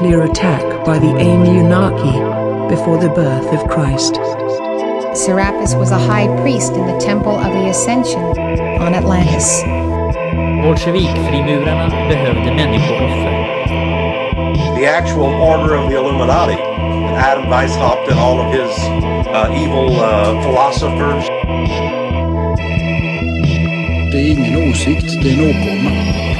nuclear attack by the Anunnaki before the birth of Christ. Serapis was a high priest in the Temple of the Ascension on Atlantis. Bolsjevikfrimurarna behövde människooffer. the actual order of the Illuminati. Adam Weishaupt and all of his uh, evil uh, philosophers. Det är ingen åsikt, det är en åkomma.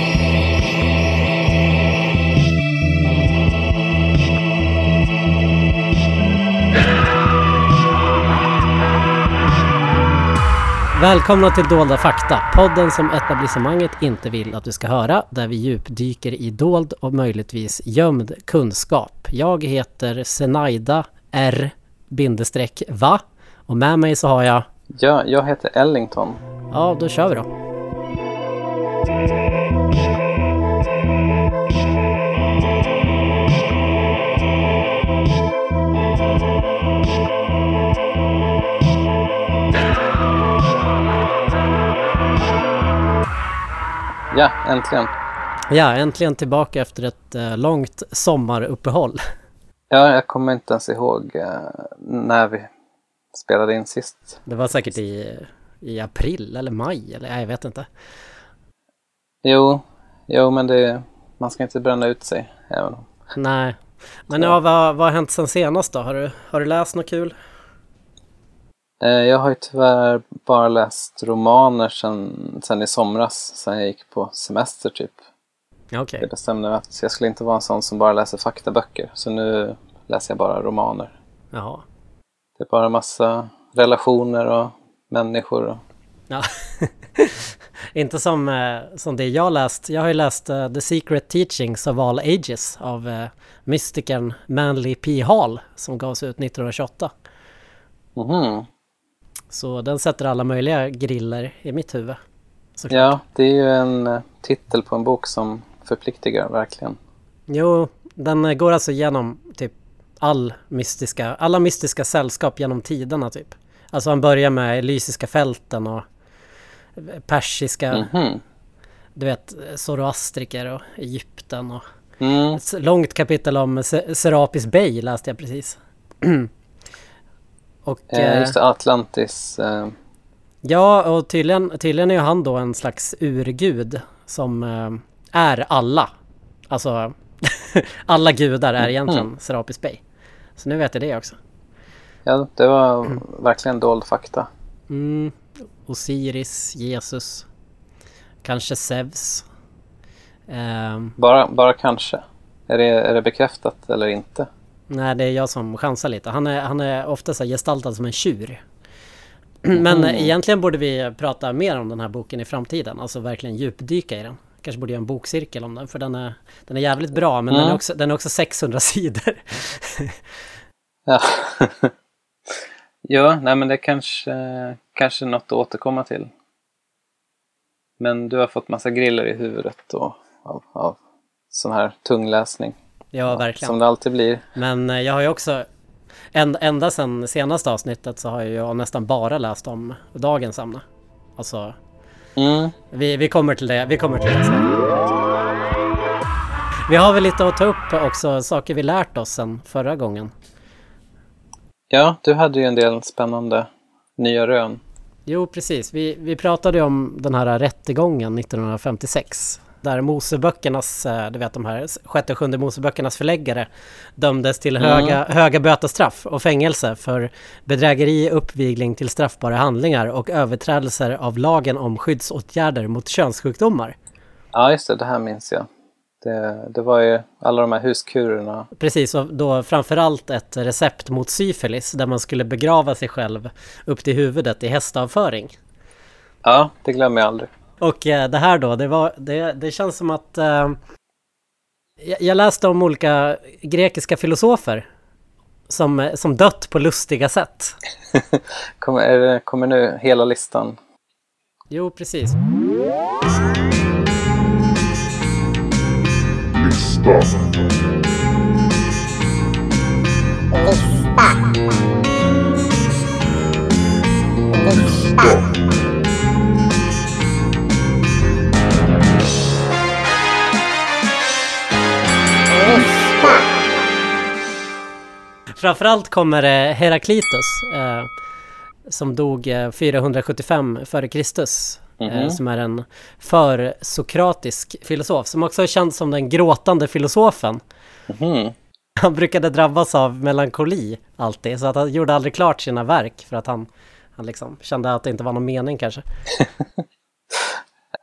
Välkomna till Dolda fakta, podden som etablissemanget inte vill att du ska höra, där vi djupdyker i dold och möjligtvis gömd kunskap. Jag heter Senaida R bindestreck va och med mig så har jag, Ja, jag heter Ellington. ja då kör vi då. Ja, äntligen. Ja, äntligen tillbaka efter ett eh, långt sommaruppehåll. Ja, jag kommer inte ens ihåg eh, när vi spelade in sist. Det var säkert i, i april eller maj eller nej, jag vet inte. Jo, jo men det, man ska inte bränna ut sig. Även om. Nej. Men ja, vad, vad har hänt sen senast då? Har du, har du läst något kul? Eh, jag har ju tyvärr bara läst romaner sen, sen i somras, sen jag gick på semester typ. Okej. Jag bestämde mig att jag skulle inte vara en sån som bara läser faktaböcker. Så nu läser jag bara romaner. Jaha. Det är bara massa relationer och människor. Och... Ja. Inte som, eh, som det jag läst. Jag har ju läst eh, The Secret Teachings of All Ages av eh, mystikern Manly P. Hall som gavs ut 1928. Mhm. Så den sätter alla möjliga griller i mitt huvud. såklart. Ja, det är ju en eh, titel på en bok som förpliktigar verkligen. Jo, den eh, går alltså igenom typ all mystiska, alla mystiska sällskap genom tiderna typ. Alltså han börjar med Elysiska fälten och eh, persiska, Mhm. du vet, zoroastriker och Egypten och Mm. ett långt kapitel om Se- Serapis Bay läste jag precis. och Eh, eh, just det, Atlantis. Eh, ja, och tydligen, tydligen är han då en slags urgud som eh, är alla. Alltså alla gudar är egentligen Serapis Bay. Så nu vet jag det också. ja, det var verkligen dold fakta. Mm. Osiris, Jesus, kanske Zeus. Ehm, Bara, bara kanske. Är det, är det bekräftat eller inte? Nej, det är jag som chansar lite. Han är, han är ofta så gestaltad som en tjur. Men eh, egentligen borde vi prata mer om den här boken i framtiden. Alltså verkligen djupdyka i den. Kanske borde göra en bokcirkel om den. För den är, den är jävligt bra. Men den, är Mm. också, den är också 600 sidor. Ja. ja, nej men det är kanske, kanske något att återkomma till. Men du har fått massa griller i huvudet och av, av sån här tung läsning. Ja, verkligen. Som det alltid blir. Men eh, jag har ju också en, ända sedan senaste avsnittet så har jag nästan bara läst om dagens ämne. Alltså, Mm. vi, vi kommer till det, vi kommer till det sen. Vi har väl lite att ta upp också, saker vi lärt oss sen förra gången. Ja, du hade ju en del spännande nya rön. Jo, precis. Vi, vi pratade ju om den här rättegången 1956. Där Moseböckernas, eh, du vet de här sjätte och sjunde Moseböckernas förläggare dömdes till höga, höga bötesstraff och fängelse för bedrägeri, uppvigling till straffbara handlingar och överträdelser av lagen om skyddsåtgärder mot könssjukdomar. Ja, just det, det här minns jag. Det, det var ju alla de här huskurerna. Precis, och då framförallt ett recept mot syfilis där man skulle begrava sig själv upp till huvudet i hästavföring. Ja, det glömmer jag aldrig. Och eh, det här då, det, var, det, det känns som att... Eh, jag läste om olika grekiska filosofer som, eh, som dött på lustiga sätt. kommer, kommer nu hela listan? Jo, precis. Lista. Lista. Framförallt kommer eh, Heraklitus eh, som dog eh, 475 före Kristus. eh, Mhm. som är en försokratisk filosof som också är känd som den gråtande filosofen. Mhm. Han brukade drabbas av melankoli alltid så att han gjorde aldrig klart sina verk för att han, han liksom kände att det inte var någon mening kanske.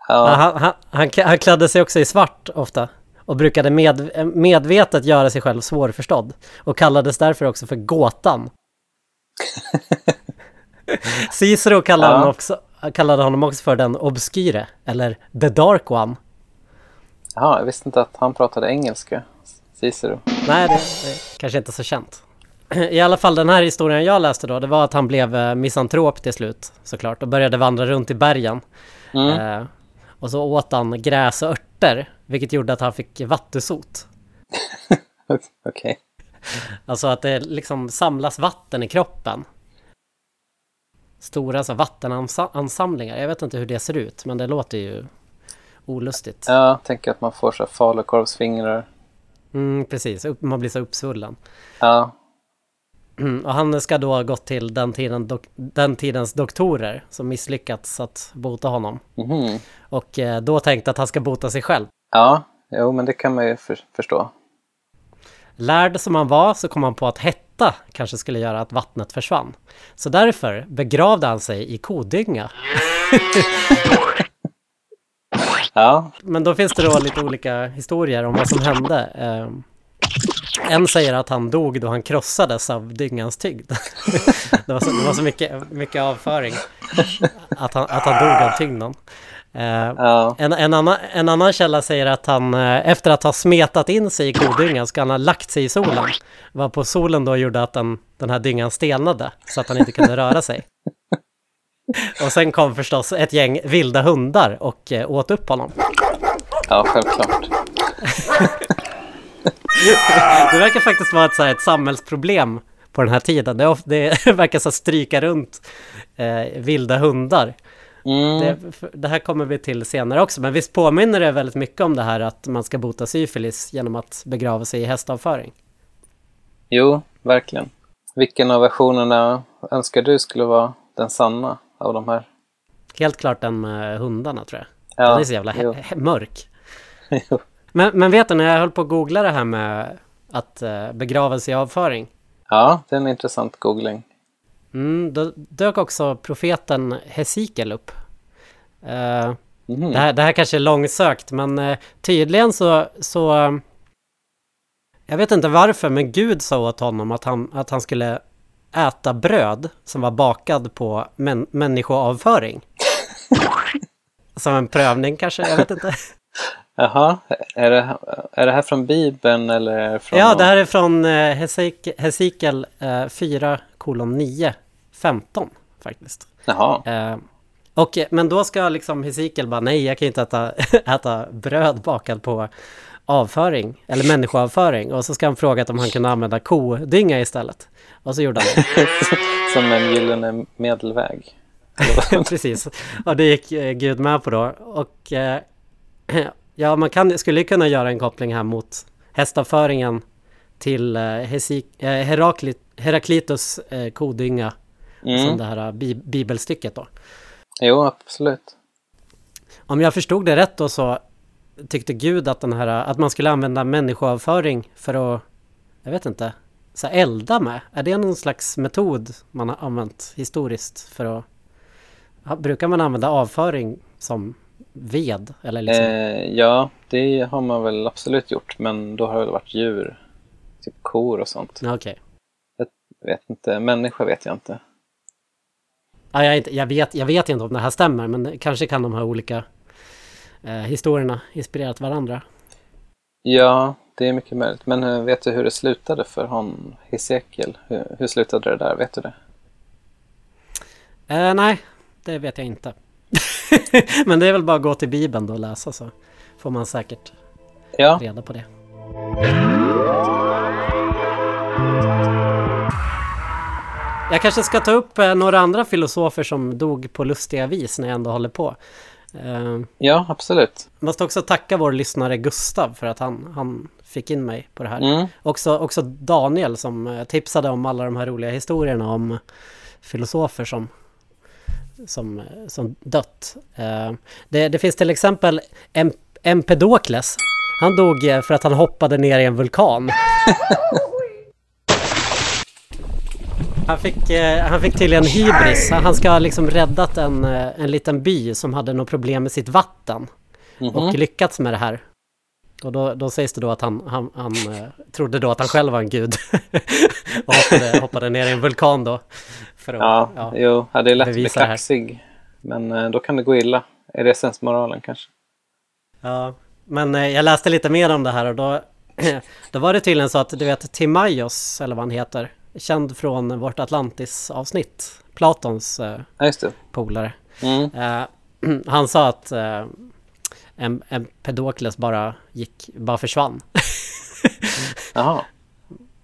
Ja, Han, han, han, han klädde sig också i svart ofta och brukade med, medvetet göra sig själv svårförstådd och kallades därför också för gåtan. Cicero kallade, Ja. honom också, kallade honom också för den obskyre eller the dark one. Jaha, jag visste inte att han pratade engelska, Cicero. Nej, det, det kanske inte så känt. I alla fall den här historien jag läste då, det var att han blev eh, misantrop till slut såklart och började vandra runt i bergen. Mm. Eh, och så åt han gräs och örter, vilket gjorde att han fick vattusot. Okej. Alltså att det liksom samlas vatten i kroppen. Stora så vattenansamlingar. Jag vet inte hur det ser ut, men det låter ju olustigt. Ja, jag tänker att man får så här falukorvsfingrar. Mm, precis, man blir så uppsvullen. Ja, Mm, och han ska då ha gått till den, tiden dok- den tidens doktorer som misslyckats att bota honom. mhm. Och eh, då tänkte att han ska bota sig själv. ja, jo, men det kan man ju för, förstå. Lärd som han var så kom han på att hetta kanske skulle göra att vattnet försvann. Så därför begravde han sig i kodynga. Ja, Men då finns det då lite olika historier om vad som hände. Ehm, En säger att han dog då han krossades av dyngans tyngd. Det var så, det var så mycket, mycket avföring att han, att han dog av tyngden. Eh, ja, En, en, annan, en annan källa säger att han eh, efter att ha smetat in sig i kodyngan ska han ha lagt sig i solen. Var på solen då gjorde att den, den här dyngan stelnade så att han inte kunde röra sig. Och sen kom förstås ett gäng vilda hundar och eh, åt upp honom. ja, självklart. Det verkar faktiskt vara ett, så här, ett samhällsproblem på den här tiden. Det, det verkar så här stryka runt eh, vilda hundar. Mm. Det, det här kommer vi till senare också, men visst påminner det väldigt mycket om det här att man ska bota syfilis genom att begrava sig i hästavföring? Jo, verkligen. Vilken av versionerna önskar du skulle vara den sanna av de här? Helt klart den med hundarna tror jag. Ja, Den är så jävla mörk. Men, men vet du, när jag höll på att googla det här med att eh, begravelse i avföring, Ja, det är en intressant googling. mm, då dök också profeten Hesekiel upp. Eh, Mhm. Det här, det här kanske är långsökt, men eh, tydligen så, så... eh, Jag vet inte varför, men Gud sa åt honom att han, att han skulle äta bröd som var bakad på män, människoavföring. Som en prövning kanske, jag vet inte. Jaha, är det, är det här från Bibeln eller från... Ja, det här är från eh, Hesek- Hesekiel eh, 4 kolon 9, 15 faktiskt. Jaha, Eh, och, men då ska liksom Hesekiel bara, nej jag kan inte äta, äta bröd bakad på avföring, eller människoavföring. Och så ska han fråga om han kunde använda kodynga istället. Och så gjorde han det. som en gyllene medelväg. Precis. Och det gick Gud med på då. Och eh, ja, man kan, skulle kunna göra en koppling här mot hästavföringen till eh, eh, Heraklit, Heraklitus eh, kodynga. Som Mm. det här bi, bibelstycket då. Jo, absolut. Om jag förstod det rätt då så tyckte Gud att den här, att man skulle använda människoavföring för att, jag vet inte, så elda med. Är det någon slags metod man har använt historiskt för att, brukar man använda avföring som ved? Eller liksom? Eh, ja, det har man väl absolut gjort, men då har det väl varit djur. Typ kor och sånt. Okej. Jag vet inte, människa vet jag inte. Ja, jag, inte, jag, vet, jag vet inte om det här stämmer men kanske kan de här olika eh, historierna inspirerat varandra. Ja, det är mycket möjligt. Men eh, vet du hur det slutade för hon Hesekiel? Hur, hur slutade det där? Vet du det? Eh, nej, det vet jag inte. men det är väl bara att gå till Bibeln då och läsa så får man säkert Ja, reda på det. Jag kanske ska ta upp eh, några andra filosofer som dog på lustiga vis när jag ändå håller på. Eh, Ja, absolut. måste också tacka vår lyssnare Gustav för att han, han fick in mig på det här. Mm. Också, också Daniel som eh, tipsade om alla de här roliga historierna om filosofer som, som, som dött. Eh, Det, det finns till exempel Em- Empedokles. Han dog eh, för att han hoppade ner i en vulkan. Han fick, eh, han fick tydligen hybris. Han ska ha liksom räddat en, en liten by som hade något problem med sitt vatten. Mhm. Och lyckats med det här. Och då, då sägs det då att han, han, han trodde då att han själv var en gud. och hoppade, hoppade ner i en vulkan då. För att, Ja, ja. jo, ja, det är lätt att bli kaxig. Men eh, då kan det gå illa. Är det sensmoralen kanske? Ja, men eh, jag läste lite mer om det här och då, då var det tydligen så att du vet Timaios, eller vad han heter, känd från vårt Atlantis-avsnitt, Platons eh, Ja, polare. Mm. Han sa att en, en Pedokles bara gick, bara försvann. Jaha.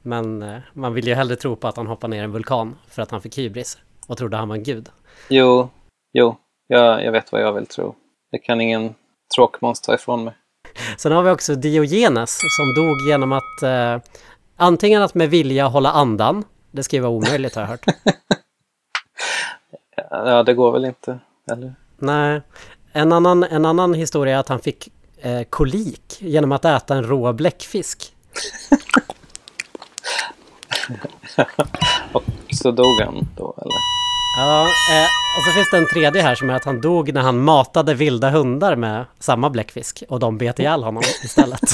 Men eh, man vill ju hellre tro på att han hoppade ner i en vulkan för att han fick hybris och trodde han var en gud. Jo, jo, jag, jag vet vad jag vill tro. Det kan ingen tråkmåns ta ifrån mig. Sen har vi också Diogenes som dog genom att eh, antingen att med vilja hålla andan, det ska ju vara omöjligt har jag hört. Ja, det går väl inte, eller? Nej, en annan, en annan historia är att han fick eh, kolik genom att äta en rå bläckfisk. Och så dog han då, eller? Ja, eh, och så finns det en tredje här som är att han dog när han matade vilda hundar med samma bläckfisk och de bet ihjäl honom istället.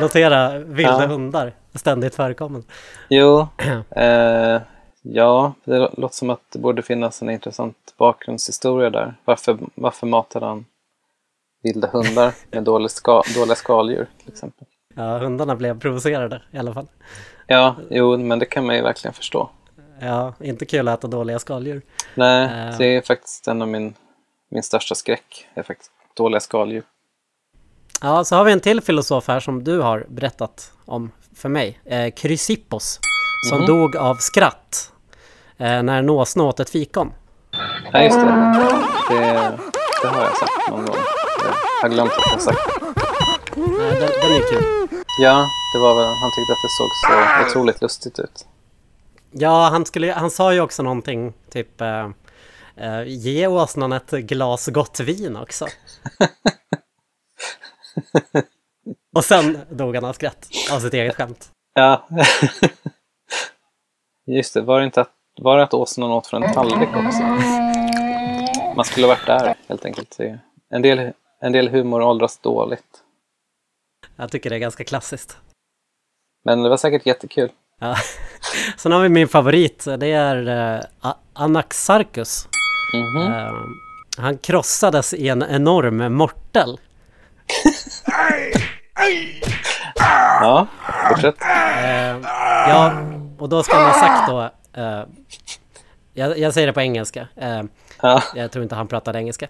Notera vilda Ja. hundar, ständigt förekommande. Jo, eh, ja, det lå- låter som att det borde finnas en intressant bakgrundshistoria där. Varför, varför matade han vilda hundar med dålig ska, dåliga skaldjur till exempel? Ja, hundarna blev provocerade i alla fall. Ja, jo, men det kan man ju verkligen förstå. Ja, inte kul att äta dåliga skaldjur. Nej, Eh. det är faktiskt en av min, min största skräck. är faktiskt dåliga skaldjur. Ja, så har vi en till filosof här som du har berättat om för mig. Eh, Chrysippos, som Mhm. dog av skratt eh, när en åsna åt ett fikon. Ja, just det. det. Det har jag sagt någon gång. Jag har glömt att jag har sagt. Den, den är kul. Ja, det var väl, han tyckte att det såg så otroligt lustigt ut. Ja, han, skulle, han sa ju också någonting typ eh, eh, Ge åsnan ett glas gott vin också. Och sen dog han av skratt av sitt eget skämt. Ja. Just det, var det inte att, var det att åsnan åt från en tallrik också? Man skulle ha varit där helt enkelt. En del, en del humor åldras dåligt. Jag tycker det är ganska klassiskt. Men det var säkert jättekul. Ja. Sen har vi min favorit, det är eh, A- Anaxarchus. Mhm. Eh, han krossades i en enorm mortel. Ja, fortsätt. Eh, ja, och då ska man ha sagt då... Eh, jag, jag säger det på engelska. Ja, jag tror inte han pratade engelska.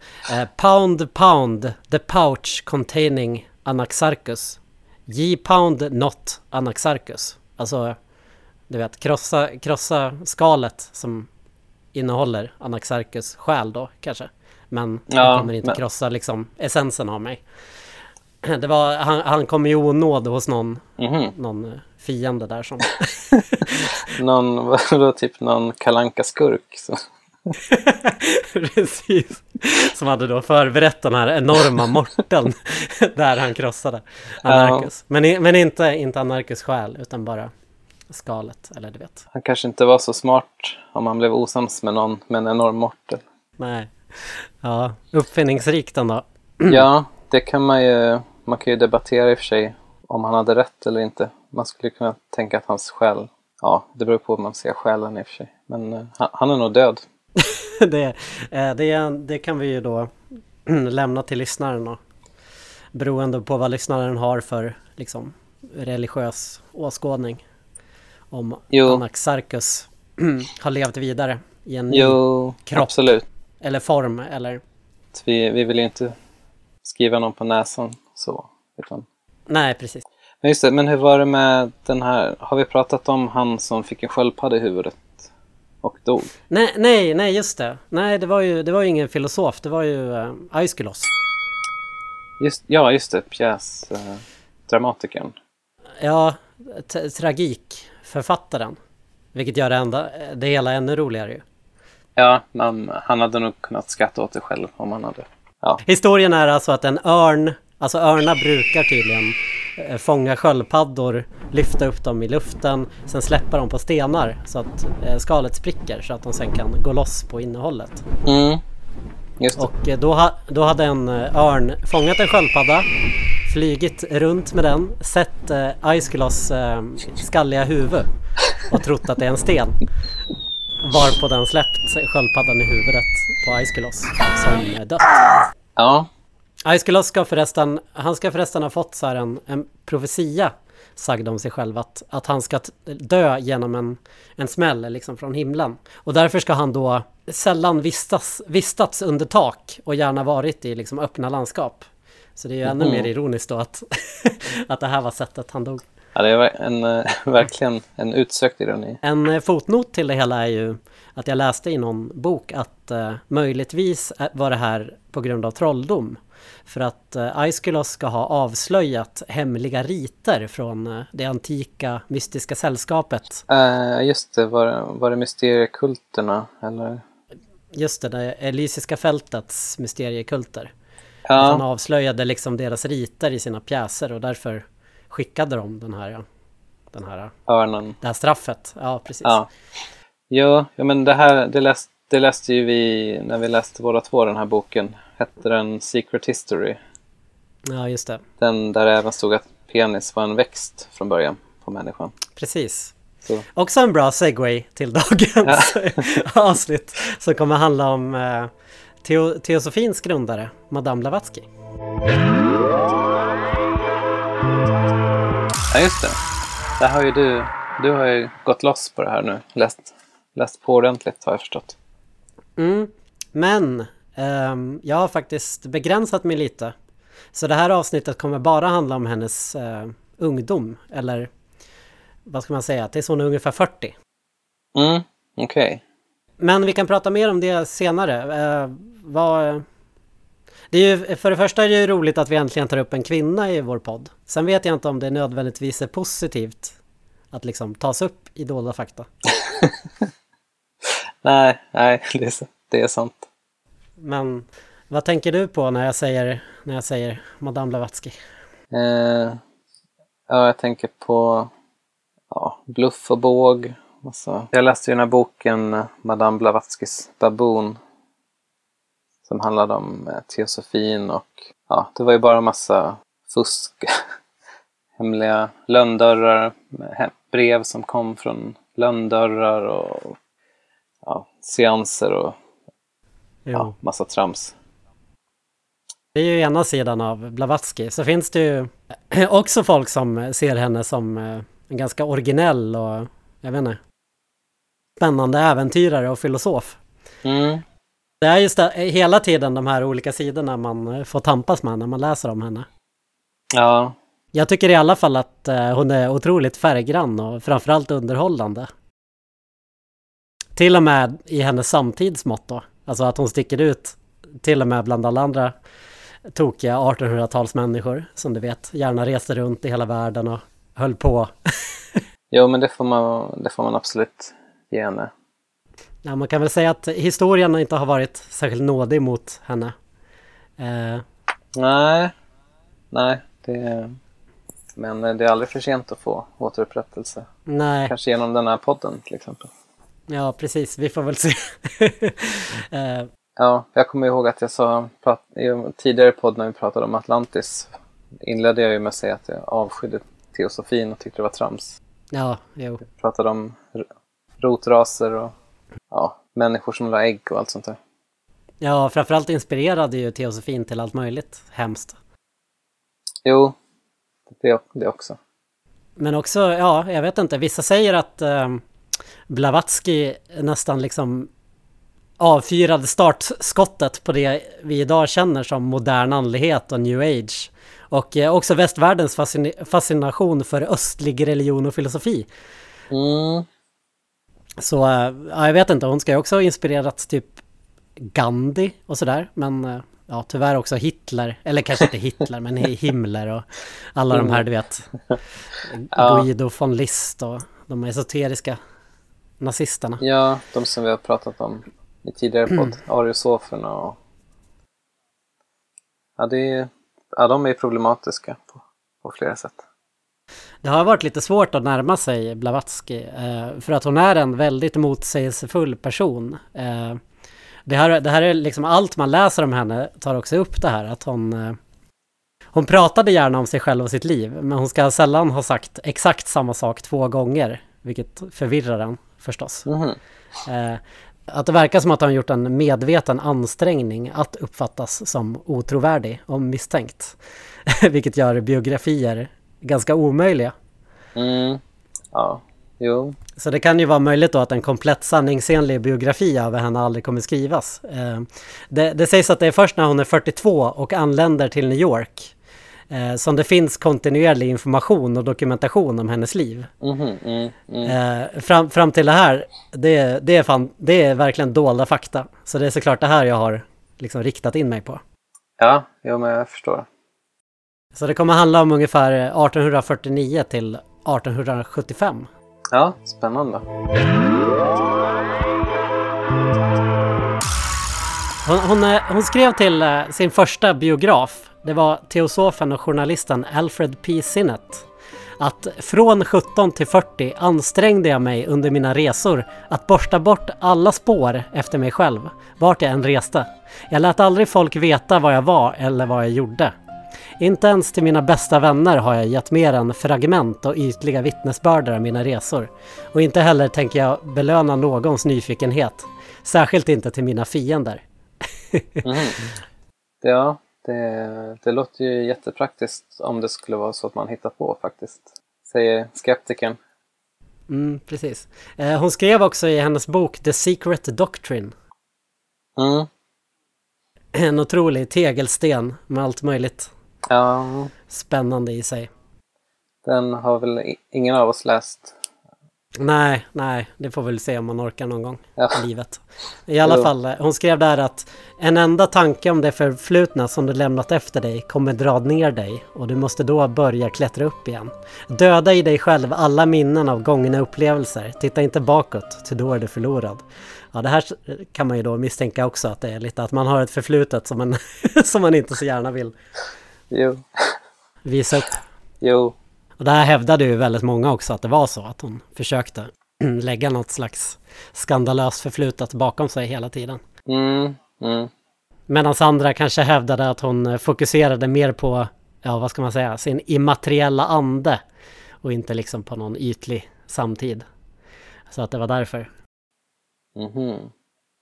Pound, pound, the pouch containing Anaxarchus. Ye pound not Anaxarchus. Alltså, du vet, krossa, krossa skalet som innehåller Anaxarchus själ då kanske. Men Ja, det kommer inte men- krossa liksom essensen av mig. Det var, han, han kom i onåd hos någon, mhm. någon eh, fiende där som... Någon, vadå, typ någon kalanka skurk så. Precis. Som hade då förberett den här enorma morteln där han krossade Anarchus. Men, i- men inte, inte Anarchus själ utan bara skalet, eller du vet. Han kanske inte var så smart om han blev osams med någon med en enorm mortel. Nej. Ja, uppfinningsrikt ändå. Ja, det kan man ju, man kan ju debattera i och för sig om han hade rätt eller inte. Man skulle kunna tänka att hans själ, ja, det beror på hur man ser själen i och för sig. Men eh, han, han är nog död. det, eh, det, det kan vi ju då lämna till lyssnaren. Beroende på vad lyssnaren har för liksom, religiös åskådning. Om Jo. Anaxarchus har levt vidare i en ny Jo, kropp. absolut. eller form eller Vi, vi vill ju inte skriva någon på näsan så. Utan... Nej, precis. Men just det, men hur var det med den här, har vi pratat om han som fick en sköldpadda i huvudet? Och dog. Nej, nej, nej just det. Nej, det var ju, det var ju ingen filosof, det var ju uh, Aeschylus. Just, ja, just det. Pjäs... Uh, dramatikern. Ja, tragikförfattaren. Vilket gör det, enda, det hela ännu roligare ju. Ja, men han hade nog kunnat skratta åt det själv om han hade. Ja. Historien är alltså att en örn, alltså örnar brukar tydligen eh, fånga sköldpaddor, lyfta upp dem i luften, sen släppa dem på stenar så att eh, skalet spricker så att de sen kan gå loss på innehållet. Mm. Och eh, då, ha, då hade en örn fångat en sköldpadda, flygit runt med den, sett eh, Aiskylos eh, skalliga huvud och trott att det är en sten. Varpå den släppt sköldpaddan i huvudet på Aiskylos som dött. Ja. Aiskylos ska förresten, han ska förresten ha fått så en, en profetia sagd om sig själv att, att han ska dö genom en, en smäll liksom från himlen. Och därför ska han då sällan vistas, vistats under tak och gärna varit i liksom öppna landskap. Så det är ju ännu Mhm. mer ironiskt då att, att det här var sättet han dog. ja, det var en, eh, verkligen en utsökt ironi. En eh, fotnot till det hela är ju att jag läste i någon bok att eh, möjligtvis är- var det här på grund av trolldom. För att eh, Aeschylus ska ha avslöjat hemliga riter från eh, det antika mystiska sällskapet. Uh, just det, var, var det mysteriekulterna? Eller? Just det, det Elysiska fältets mysteriekulter. Att han Ja, avslöjade liksom deras riter i sina pjäser och därför skickade de den här, ja, den här, örnen. det här straffet. Ja, precis. Ja. Ja, men det här det, läst, det läste ju vi när vi läste båda två den här boken. Hette den Secret History? ja just det. Den där även stod att penis var en växt från början på människan. Precis. Så. Också en bra segway till dagens avsnitt som kommer handla om eh, teo teosofins grundare, Madame Blavatsky. Ja, just det. Där har ju du, du har ju gått loss på det här nu. Läst, läst på ordentligt har jag förstått. Mm. Men ehm, jag har faktiskt begränsat mig lite. Så det här avsnittet kommer bara handla om hennes eh, ungdom, eller vad ska man säga, tills hon är ungefär 40. Mm, okej. Men vi kan prata mer om det senare. Eh, vad, det är ju, för det första är det ju roligt att vi äntligen tar upp en kvinna i vår podd. Sen vet jag inte om det nödvändigtvis är positivt att liksom tas upp i dolda fakta. Nej, nej, det är, det är sant. Men vad tänker du på när jag säger, när jag säger Madame Blavatsky? Eh, ja, jag tänker på ja, bluff och båg. Alltså, Jag läste ju den här boken Madame Blavatskys baboon. Som handlade om eh, teosofin och ja, det var ju bara massa fusk. Hemliga lönndörrar, he- brev som kom från lönndörrar och ja, seanser och ja, massa trams. Det är ju ena sidan av Blavatsky. Så finns det ju också folk som ser henne som eh, en ganska originell och, jag vet inte, spännande äventyrare och filosof. Mm. Det är just det, hela tiden de här olika sidorna man eh, får tampas med när man läser om henne. Ja, Jag tycker i alla fall att eh, hon är otroligt färggrann och framförallt underhållande. Till och med i hennes samtidsmått då. Alltså att hon sticker ut till och med bland alla andra tokiga 1800-talsmänniskor som du vet gärna reste runt i hela världen och höll på. jo men det får man, det får man absolut ge henne. Ja, man kan väl säga att historien inte har varit särskilt nådig mot henne. Eh, Nej, nej. Det, men det är aldrig för sent att få återupprättelse. nej, Kanske genom den här podden till exempel. Ja precis, vi får väl se. eh, Ja, jag kommer ihåg att jag sa prat, i tidigare podd när vi pratade om Atlantis inledde jag ju med att säga att jag avskydde teosofin och tyckte det var trams. ja, jo. Jag pratade om rotraser och ja, människor som la ägg och allt sånt där. Ja, framförallt inspirerade ju teosofin till allt möjligt hemskt. Jo, det, det också. Men också, ja, jag vet inte, vissa säger att eh, Blavatsky nästan liksom avfyrade startskottet på det vi idag känner som modern andlighet och new age. Och eh, också västvärldens fascin- fascination för östlig religion och filosofi. Mm, Så eh, ja, jag vet inte, hon ska ju också ha inspirerats typ Gandhi och sådär. Men eh, ja, tyvärr också Hitler, eller kanske inte Hitler, men Himmler och alla de här du vet. Guido von List och de esoteriska nazisterna. Ja, de som vi har pratat om i tidigare podd. Ariosoferna och... Ja, det är... ja, de är problematiska på, på flera sätt. Det har varit lite svårt att närma sig Blavatsky eh, för att hon är en väldigt motsägelsefull person. Eh, det, här, det här är liksom allt man läser om henne tar också upp det här att hon eh, hon pratade gärna om sig själv och sitt liv men hon ska sällan ha sagt exakt samma sak två gånger vilket förvirrar en förstås. Mhm. Eh, att det verkar som att hon gjort en medveten ansträngning att uppfattas som otrovärdig och misstänkt. Vilket gör biografier ganska omöjliga. Mm. Ja, jo. Så det kan ju vara möjligt då att en komplett sanningsenlig biografi över henne aldrig kommer skrivas. Eh, Det, det sägs att det är först när hon är 42 och anländer till New York eh, som det finns kontinuerlig information och dokumentation om hennes liv. Mhm, mm, mm. Eh, fram, fram till det här, det, det, är fan, det är verkligen dolda fakta. Så det är såklart det här jag har liksom riktat in mig på. Ja, jo, men jag förstår. Så det kommer handla om ungefär 1849 till 1875. Ja, spännande. Hon, hon, eh, hon skrev till eh, sin första biograf, det var teosofen och journalisten Alfred P. Sinnett, att från 17 till 40 ansträngde jag mig under mina resor att borsta bort alla spår efter mig själv, vart jag än reste. Jag lät aldrig folk veta vad jag var eller vad jag gjorde. Inte ens till mina bästa vänner har jag gett mer än fragment och ytliga vittnesbörder av mina resor. Och inte heller tänker jag belöna någons nyfikenhet. Särskilt inte till mina fiender. mm. Ja, det, det låter ju jättepraktiskt om det skulle vara så att man hittar på faktiskt. Säger skeptikern. Mm, precis. Eh, hon skrev också i hennes bok The Secret Doctrine. Mm. En otrolig tegelsten med allt möjligt Ja, spännande i sig. den har väl ingen av oss läst. Nej, nej, det får vi väl se om man orkar någon gång Ja. i livet. I alla fall, eh, hon skrev där att en enda tanke om det förflutna som du lämnat efter dig kommer dra ner dig och du måste då börja klättra upp igen. Döda i dig själv alla minnen av gångna upplevelser. Titta inte bakåt, till då är du förlorad. Ja, det här kan man ju då misstänka också att det är lite att man har ett förflutet som man, som man inte så gärna vill Jo, visa upp. jo. Och det här hävdade ju väldigt många också att det var så, att hon försökte lägga något slags skandalöst förflutet bakom sig hela tiden. Mm, mm. Medan andra kanske hävdade att hon fokuserade mer på, ja vad ska man säga, sin immateriella ande och inte liksom på någon ytlig samtid. Så att det var därför. Mhm.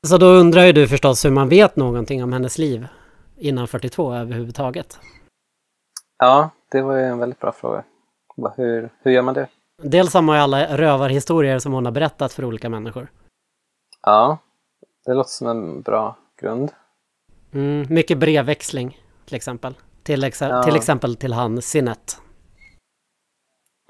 Så då undrar ju du förstås hur man vet någonting om hennes liv innan 42 överhuvudtaget. Ja, det var ju en väldigt bra fråga. Hur, hur gör man det? Dels har man ju alla rövarhistorier som hon har berättat för olika människor. Ja, det låter som en bra grund. Mm, mycket brevväxling till exempel. Till, exa- Ja. till exempel till han Sinnet.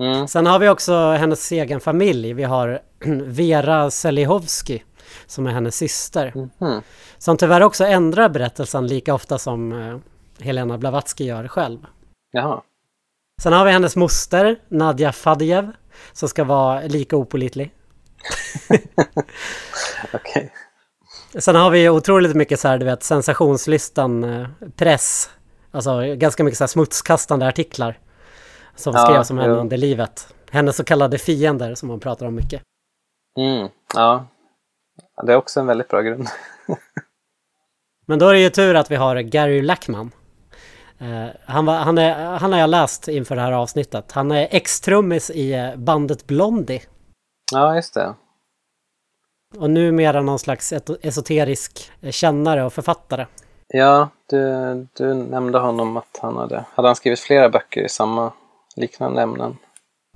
Mm. Sen har vi också hennes egen familj. Vi har Vera Selihovsky som är hennes syster. Mhm. Som tyvärr också ändrar berättelsen lika ofta som eh, Helena Blavatsky gör själv. Jaha. Sen har vi hennes moster Nadja Fadjev som ska vara lika opålitlig. Okej. Sen har vi otroligt mycket så här, du vet, sensationslistan eh, press. Alltså ganska mycket så här smutskastande artiklar. Som Ja, skrevs om henne under livet. Hennes så kallade fiender som man pratar om mycket. Mm. Ja. Det är också en väldigt bra grund. Men då är det ju tur att vi har Gary Lackman. Eh, han, var, han, är, han har jag läst inför det här avsnittet. Han är ex-trummis i eh, bandet Blondie. Ja, just det. Och numera någon slags esoterisk eh, kännare och författare. Ja, du, du nämnde honom att han hade... Hade han skrivit flera böcker i samma liknande ämnen?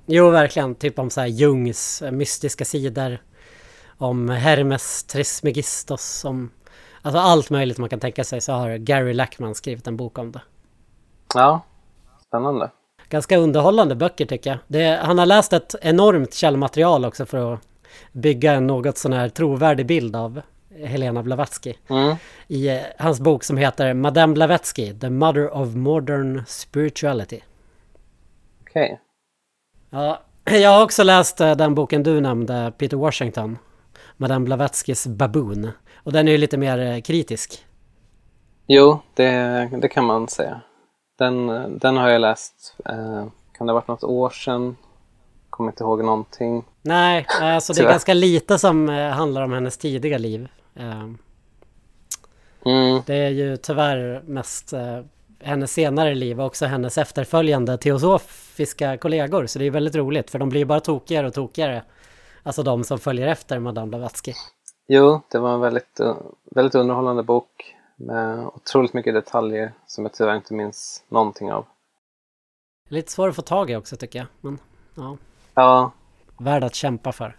Jo, verkligen. Typ om så här Jungs mystiska sidor. Om Hermes Trismegistos. Om, alltså allt möjligt man kan tänka sig så har Gary Lackman skrivit en bok om det. Ja, spännande. Ganska underhållande böcker tycker jag. Det, han har läst ett enormt källmaterial också för att bygga en något sån här trovärdig bild av Helena Blavatsky Mm. i eh, hans bok som heter Madame Blavatsky, The Mother of Modern Spirituality. Okej. Ja, jag har också läst eh, den boken du nämnde, Peter Washington. Madame Blavatskys Baboon. Och den är ju lite mer eh, kritisk. Jo, det, det kan man säga. Den, den har jag läst. Eh, kan det ha varit något år sedan? Kommer inte ihåg någonting. Nej, alltså det är ganska lite som eh, handlar om hennes tidiga liv. Eh, Mm. Det är ju tyvärr mest eh, hennes senare liv och också hennes efterföljande teosofiska kollegor. Så det är väldigt roligt för de blir ju bara tokigare och tokigare. Alltså de som följer efter Madame Blavatsky. Jo, det var en väldigt, eh, väldigt underhållande bok med otroligt mycket detaljer som jag tyvärr inte minns någonting av. Lite svår att få tag i också tycker jag. Men ja, Ja, värd att kämpa för.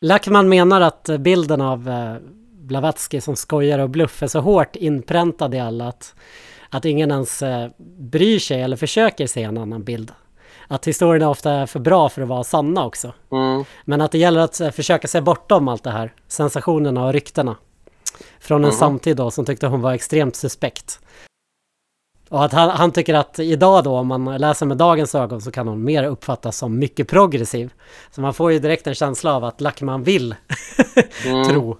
Lackman menar att bilden av eh, Blavatsky som skojar och bluff är så hårt inpräntad i alla att, att ingen ens eh, bryr sig eller försöker se en annan bild. Att historierna ofta är för bra för att vara sanna också. mm. Men att det gäller att eh, försöka se bortom allt det här, sensationerna och ryktena. Från en Mhm. samtid då som tyckte hon var extremt suspekt. Och att han, han tycker att idag då, om man läser med dagens ögon så kan hon mer uppfattas som mycket progressiv. Så man får ju direkt en känsla av att Lackman vill Mm. tro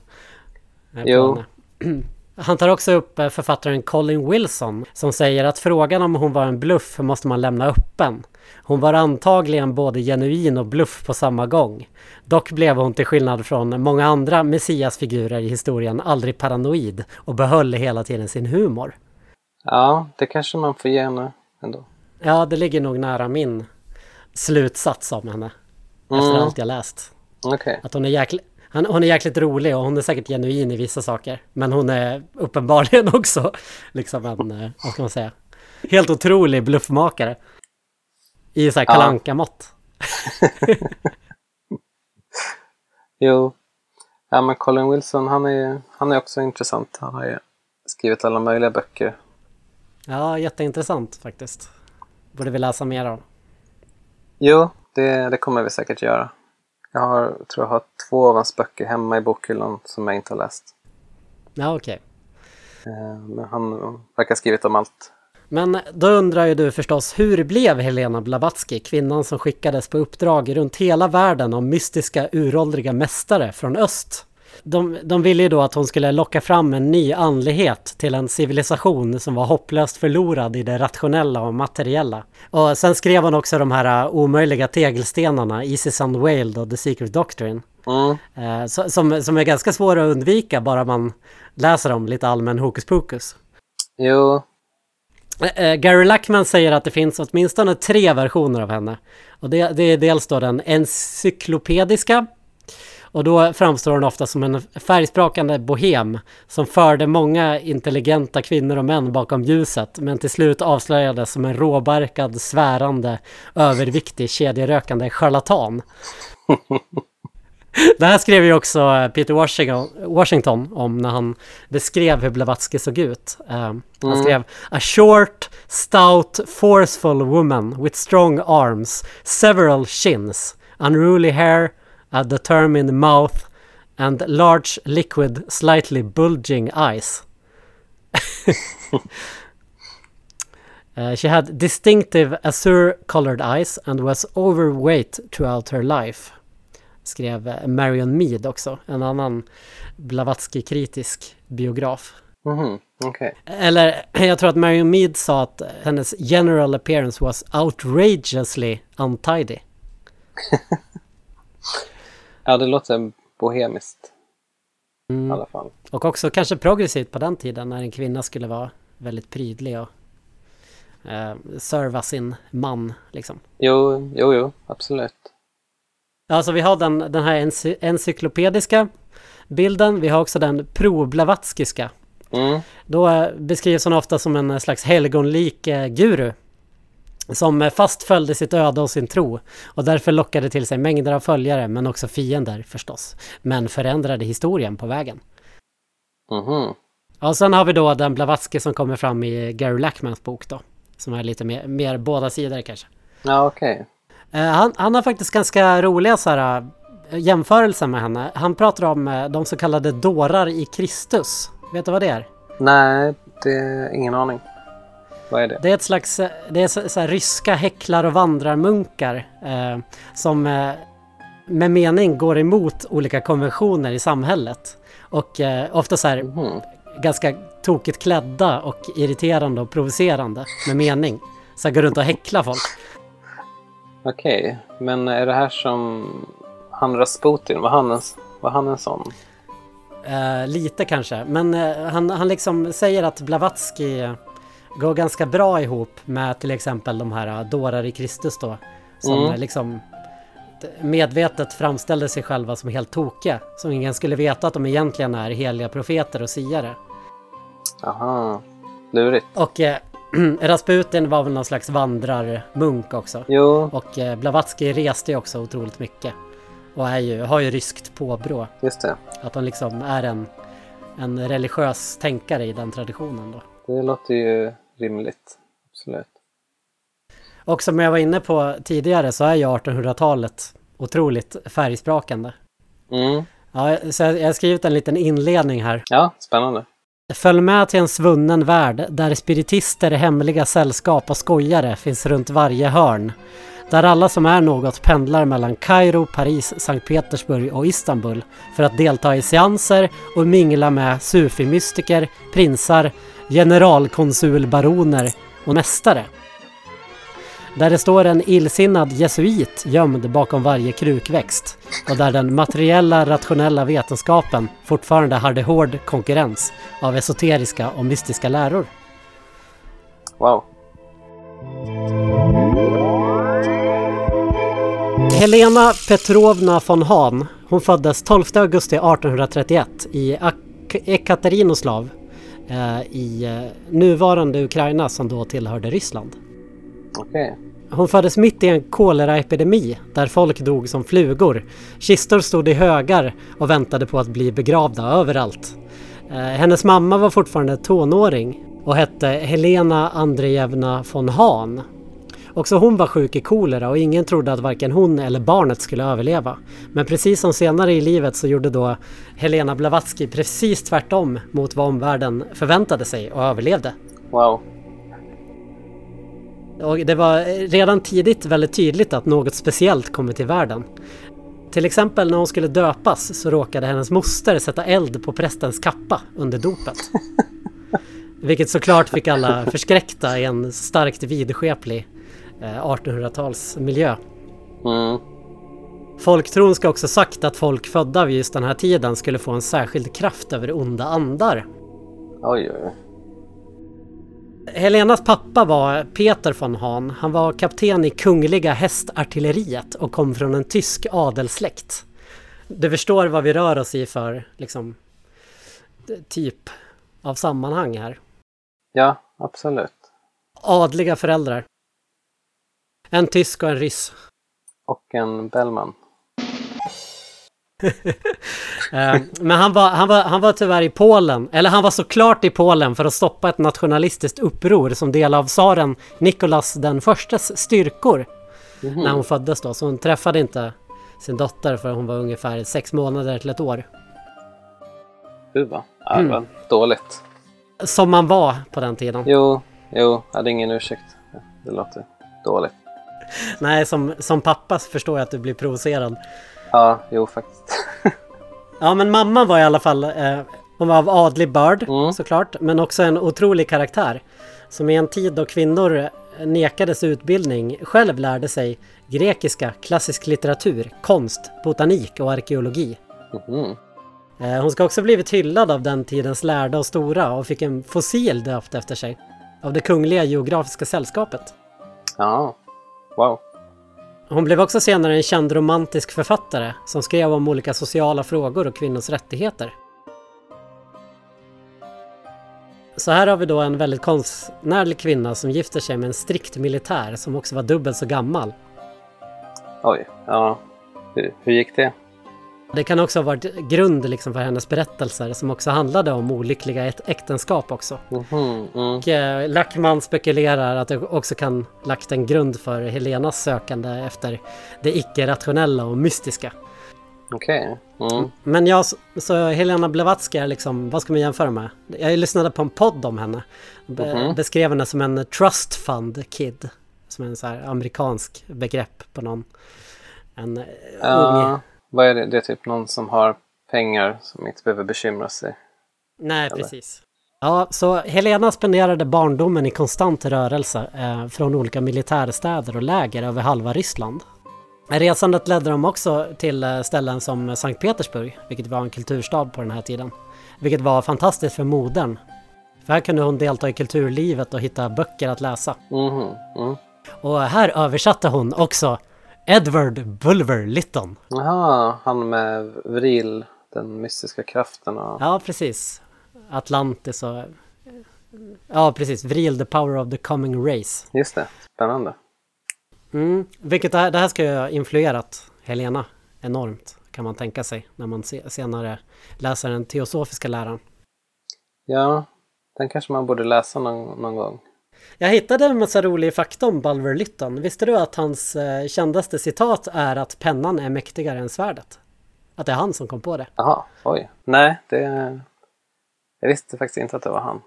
eh, Jo. Han tar också upp eh, författaren Colin Wilson som säger att frågan om hon var en bluff måste man lämna öppen. Hon var antagligen både genuin och bluff på samma gång. Dock blev hon till skillnad från många andra messiasfigurer i historien aldrig paranoid och behöll hela tiden sin humor. ja, det kanske man får ge henne ändå. Ja, det ligger nog nära min slutsats om henne. Efter Mm. allt jag läst. Okej. Att hon är, jäkla, han, hon är jäkligt rolig och hon är säkert genuin i vissa saker. Men hon är uppenbarligen också liksom en, eh, vad ska man säga, helt otrolig bluffmakare. I så här kalanka mått Jo. Ja, men Colin Wilson, han är, han är också intressant. Han har ju skrivit alla möjliga böcker. Ja, jätteintressant faktiskt. Borde vi läsa mer av. Jo, det, det kommer vi säkert göra. Jag har, tror jag har två av hans böcker hemma i bokhyllan som jag inte har läst. Ja, okej. Eh, Men han verkar ha skrivit om allt. Men då undrar ju du förstås, hur blev Helena Blavatsky kvinnan som skickades på uppdrag runt hela världen av mystiska uråldriga mästare från öst? De, de ville ju då att hon skulle locka fram en ny andlighet till en civilisation som var hopplöst förlorad i det rationella och materiella. Och sen skrev hon också de här uh, omöjliga tegelstenarna, Isis Unveiled och The Secret Doctrine. Mm. Som, som är ganska svåra att undvika bara man läser om lite allmän hokus pokus. Jo, eh, Gary Lackman säger att det finns åtminstone tre versioner av henne. Och det, det är dels då den encyklopediska. Och då framstår hon ofta som en färgsprakande bohem som förde många intelligenta kvinnor och män bakom ljuset men till slut avslöjades som en råbarkad, svärande, överviktig, kedjerökande charlatan. Det här skrev ju också eh, Peter Washington, om när han beskrev hur Blavatsky såg ut. Eh, Han Mm. skrev A short, stout, forceful woman with strong arms, several chins, unruly hair, a determined mouth and large liquid slightly bulging eyes. Uh, she had distinctive azure-colored eyes and was overweight throughout her life. Skrev eh, Marion Mead också, en annan Blavatsky-kritisk biograf. mhm, okej. Eller jag tror att Marion Mead sa att hennes general appearance was outrageously untidy. Ja, det låter bohemiskt i Mm. alla fall. Och också kanske progressivt på den tiden när en kvinna skulle vara väldigt prydlig och eh, serva sin man liksom. Jo, jo, jo, absolut. Alltså vi har den, den här ency- encyklopediska bilden, vi har också den pro-blavatskiska. Mm. Då eh, beskrivs hon ofta som en slags helgonlik guru. Som fast följde sitt öde och sin tro och därför lockade till sig mängder av följare men också fiender förstås. Men förändrade historien på vägen. Mhm. Ja, och sen har vi då den Blavatsky som kommer fram i Gary Lackmans bok då. Som är lite mer, mer båda sidor kanske. Ja, okej. Eh, han, han har faktiskt ganska roliga så här, eh, jämförelser med henne. Han pratar om eh, de så kallade dårar i Kristus. Vet du vad det är? Nej, det är ingen aning. Vad är det? Det är ett slags eh, det är så, här, ryska häcklar och vandrarmunkar eh, som eh, med mening går emot olika konventioner i samhället. Och eh, ofta så här Mhm. ganska tokigt klädda och irriterande och provocerande med mening. Så här, går runt och häcklar folk. Okej, men är det här som han Rasputin? Var han en, var han en sån? Eh, lite kanske, men eh, han, han liksom säger att Blavatsky går ganska bra ihop med till exempel de här eh, dårar i Kristus då. Som Mm. eh, liksom medvetet framställde sig själva som helt tokiga. Som ingen skulle veta att de egentligen är heliga profeter och siare. Aha, lurigt. Och eh, Rasputin var väl någon slags vandrarmunk också. Jo, Och eh, Blavatsky reste ju också otroligt mycket. Och är ju, har ju ryskt påbrå. just det. Att han liksom är en, en religiös tänkare i den traditionen då. Det låter ju rimligt. Absolut. Och som jag var inne på tidigare så är ju 1800-talet otroligt färgsprakande. Mm. Ja, så jag har skrivit en liten inledning här. Ja, spännande. Följ med till en svunnen värld där spiritister, hemliga sällskap och skojare finns runt varje hörn. Där alla som är något pendlar mellan Kairo, Paris, Sankt Petersburg och Istanbul för att delta i seanser och mingla med sufi-mystiker, prinsar, generalkonsulbaroner och mästare. Där det står en illsinnad jesuit gömd bakom varje krukväxt och där den materiella rationella vetenskapen fortfarande hade hård konkurrens av esoteriska och mystiska läror. Wow. Helena Petrovna von Hahn, hon föddes 12 augusti 1831 i Ak- Ekaterinoslav i eh, nuvarande Ukraina som då tillhörde Ryssland. Okej. Hon föddes mitt i en koleraepidemi där folk dog som flugor. Kistor stod i högar och väntade på att bli begravda överallt. Eh, hennes mamma var fortfarande tonåring och hette Helena Andrejevna von Hahn. Också hon var sjuk i kolera och ingen trodde att varken hon eller barnet skulle överleva. Men precis som senare i livet så gjorde då Helena Blavatsky precis tvärtom mot vad omvärlden förväntade sig och överlevde. Wow. Och det var redan tidigt väldigt tydligt att något speciellt kommit till världen. Till exempel när hon skulle döpas så råkade hennes moster sätta eld på prästens kappa under dopet. Vilket såklart fick alla förskräckta i en starkt vidskeplig 1800-talsmiljö. Mm. Folktron ska också sagt att folk födda vid just den här tiden skulle få en särskild kraft över onda andar. Oj, oj, oj. Helenas pappa var Peter von Hahn. Han var kapten i Kungliga hästartilleriet och kom från en tysk adelssläkt. Du förstår vad vi rör oss i för liksom, typ av sammanhang här. Ja, absolut. Adliga föräldrar. En tysk och en ryss. Och en Bellman. Eh, Men han var, han, var, han var tyvärr i Polen, eller han var såklart i Polen för att stoppa ett nationalistiskt uppror som del av tsaren Nikolas den förstes styrkor. Mhm. när hon föddes då. Så hon träffade inte sin dotter förrän hon var ungefär sex månader till ett år. Gud va? Ja, var dåligt. Som man var på den tiden. Jo, jo, jag hade ingen ursäkt. Det låter dåligt. Nej, som, som pappa förstår jag att du blir provocerad. Ja, jo faktiskt. Ja, men mamman var i alla fall... Eh, hon var av adlig börd Mm. såklart, men också en otrolig karaktär. Som i en tid då kvinnor nekades utbildning själv lärde sig grekiska, klassisk litteratur, konst, botanik och arkeologi. Eh, Hon ska också blivit hyllad av den tidens lärda och stora och fick en fossil döpt efter sig. Av det Kungliga Geografiska Sällskapet. Ja, wow. Hon blev också senare en känd romantisk författare som skrev om olika sociala frågor och kvinnors rättigheter. Så här har vi då en väldigt konstnärlig kvinna som gifter sig med en strikt militär som också var dubbelt så gammal. Oj, ja. Hur, hur gick det? Det kan också ha varit grund liksom för hennes berättelser som också handlade om olyckliga äk- äktenskap också. Mhm, mm. Och eh, Lackman spekulerar att det också kan lagt en grund för Helenas sökande efter det icke-rationella och mystiska. Okej. Mm. Men jag, så Helena Blavatsky är liksom, vad ska man jämföra med? Jag lyssnade på en podd om henne. Be, Mhm. Beskrev henne som en trust fund kid. Som en så här amerikansk begrepp på någon. En eh, ung... Vad är det? Det är typ någon som har pengar som inte behöver bekymra sig. Nej, precis. Ja, så Helena spenderade barndomen i konstant rörelse eh, från olika militärstäder och läger över halva Ryssland. Resandet ledde dem också till eh, ställen som Sankt Petersburg, vilket var en kulturstad på den här tiden. Vilket var fantastiskt för modern. För här kunde hon delta i kulturlivet och hitta böcker att läsa. Mhm, mm. Och här översatte hon också Edward Bulwer Lytton. Jaha, han med vril, den mystiska kraften och... Ja, precis. Atlantis och... Ja, precis. Vril, the power of the coming race. Just det, spännande. Mm. Vilket det här, det här ska ju ha influerat Helena enormt, kan man tänka sig, när man se, senare läser den teosofiska läran. Ja, den kanske man borde läsa någon, någon gång. Jag hittade en massa rolig fakta om Bulwer Lytton. Visste du att hans eh, kändaste citat är att pennan är mäktigare än svärdet? Att det är han som kom på det. Jaha, oj. Nej, det... Jag visste faktiskt inte att det var han.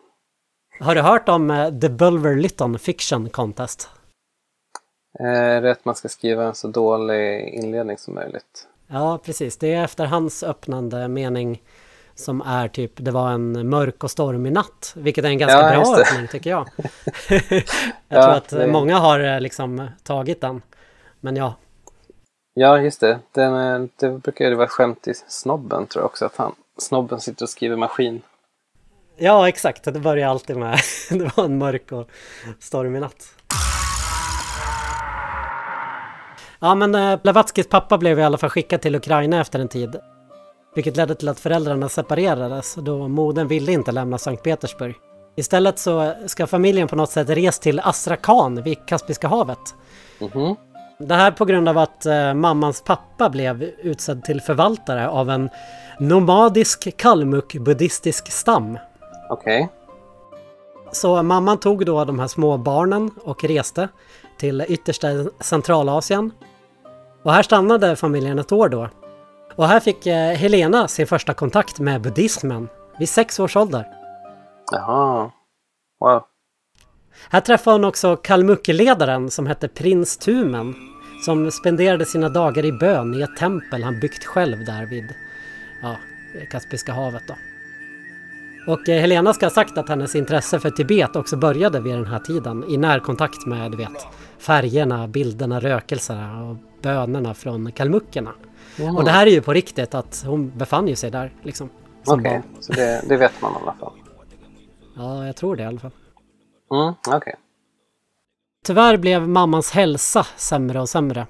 Har du hört om eh, The Bulwer Lytton Fiction Contest? Eh, att man ska skriva en så dålig inledning som möjligt. Ja, precis. Det är efter hans öppnande mening som är typ det var en mörk och stormig natt. Vilket är en ganska Ja, bra öppning tycker jag. jag Ja, tror att det- många har eh, liksom tagit den. Men ja, Ja, just det. Den, är- det brukar ju vara skämt i Snobben tror jag också. Att han, snobben sitter och skriver maskin. ja exakt. Det börjar alltid med det var en mörk och stormig natt. Ja men eh, Blavatskys pappa blev i alla fall skickad till Ukraina efter en tid. Vilket ledde till att föräldrarna separerades då modern ville inte lämna Sankt Petersburg. Istället så ska familjen på något sätt res till Astrakhan vid Kaspiska havet. Mhm. Det här på grund av att eh, mammans pappa blev utsedd till förvaltare av en nomadisk kalmuk-buddhistisk stam. Okej. Så mamman tog då de här små barnen och reste till yttersta Centralasien. Och här stannade familjen ett år då. Och här fick eh, Helena sin första kontakt med buddhismen vid sex års ålder. Jaha. Wow. Här träffade hon också Kalmuckeledaren som hette Prins Tumen som spenderade sina dagar i bön i ett tempel han byggt själv där vid ja, Kaspiska havet. Då. Och eh, Helena ska ha sagt att hennes intresse för Tibet också började vid den här tiden i närkontakt med du vet, färgerna, bilderna, rökelserna och bönerna från kalmuckerna. Mm. Och det här är ju på riktigt att hon befann ju sig där liksom. Som Okej, barn. så det, det vet man i alla fall. Ja, jag tror det i alla fall. Mm, okej. Tyvärr blev mammans hälsa sämre och sämre.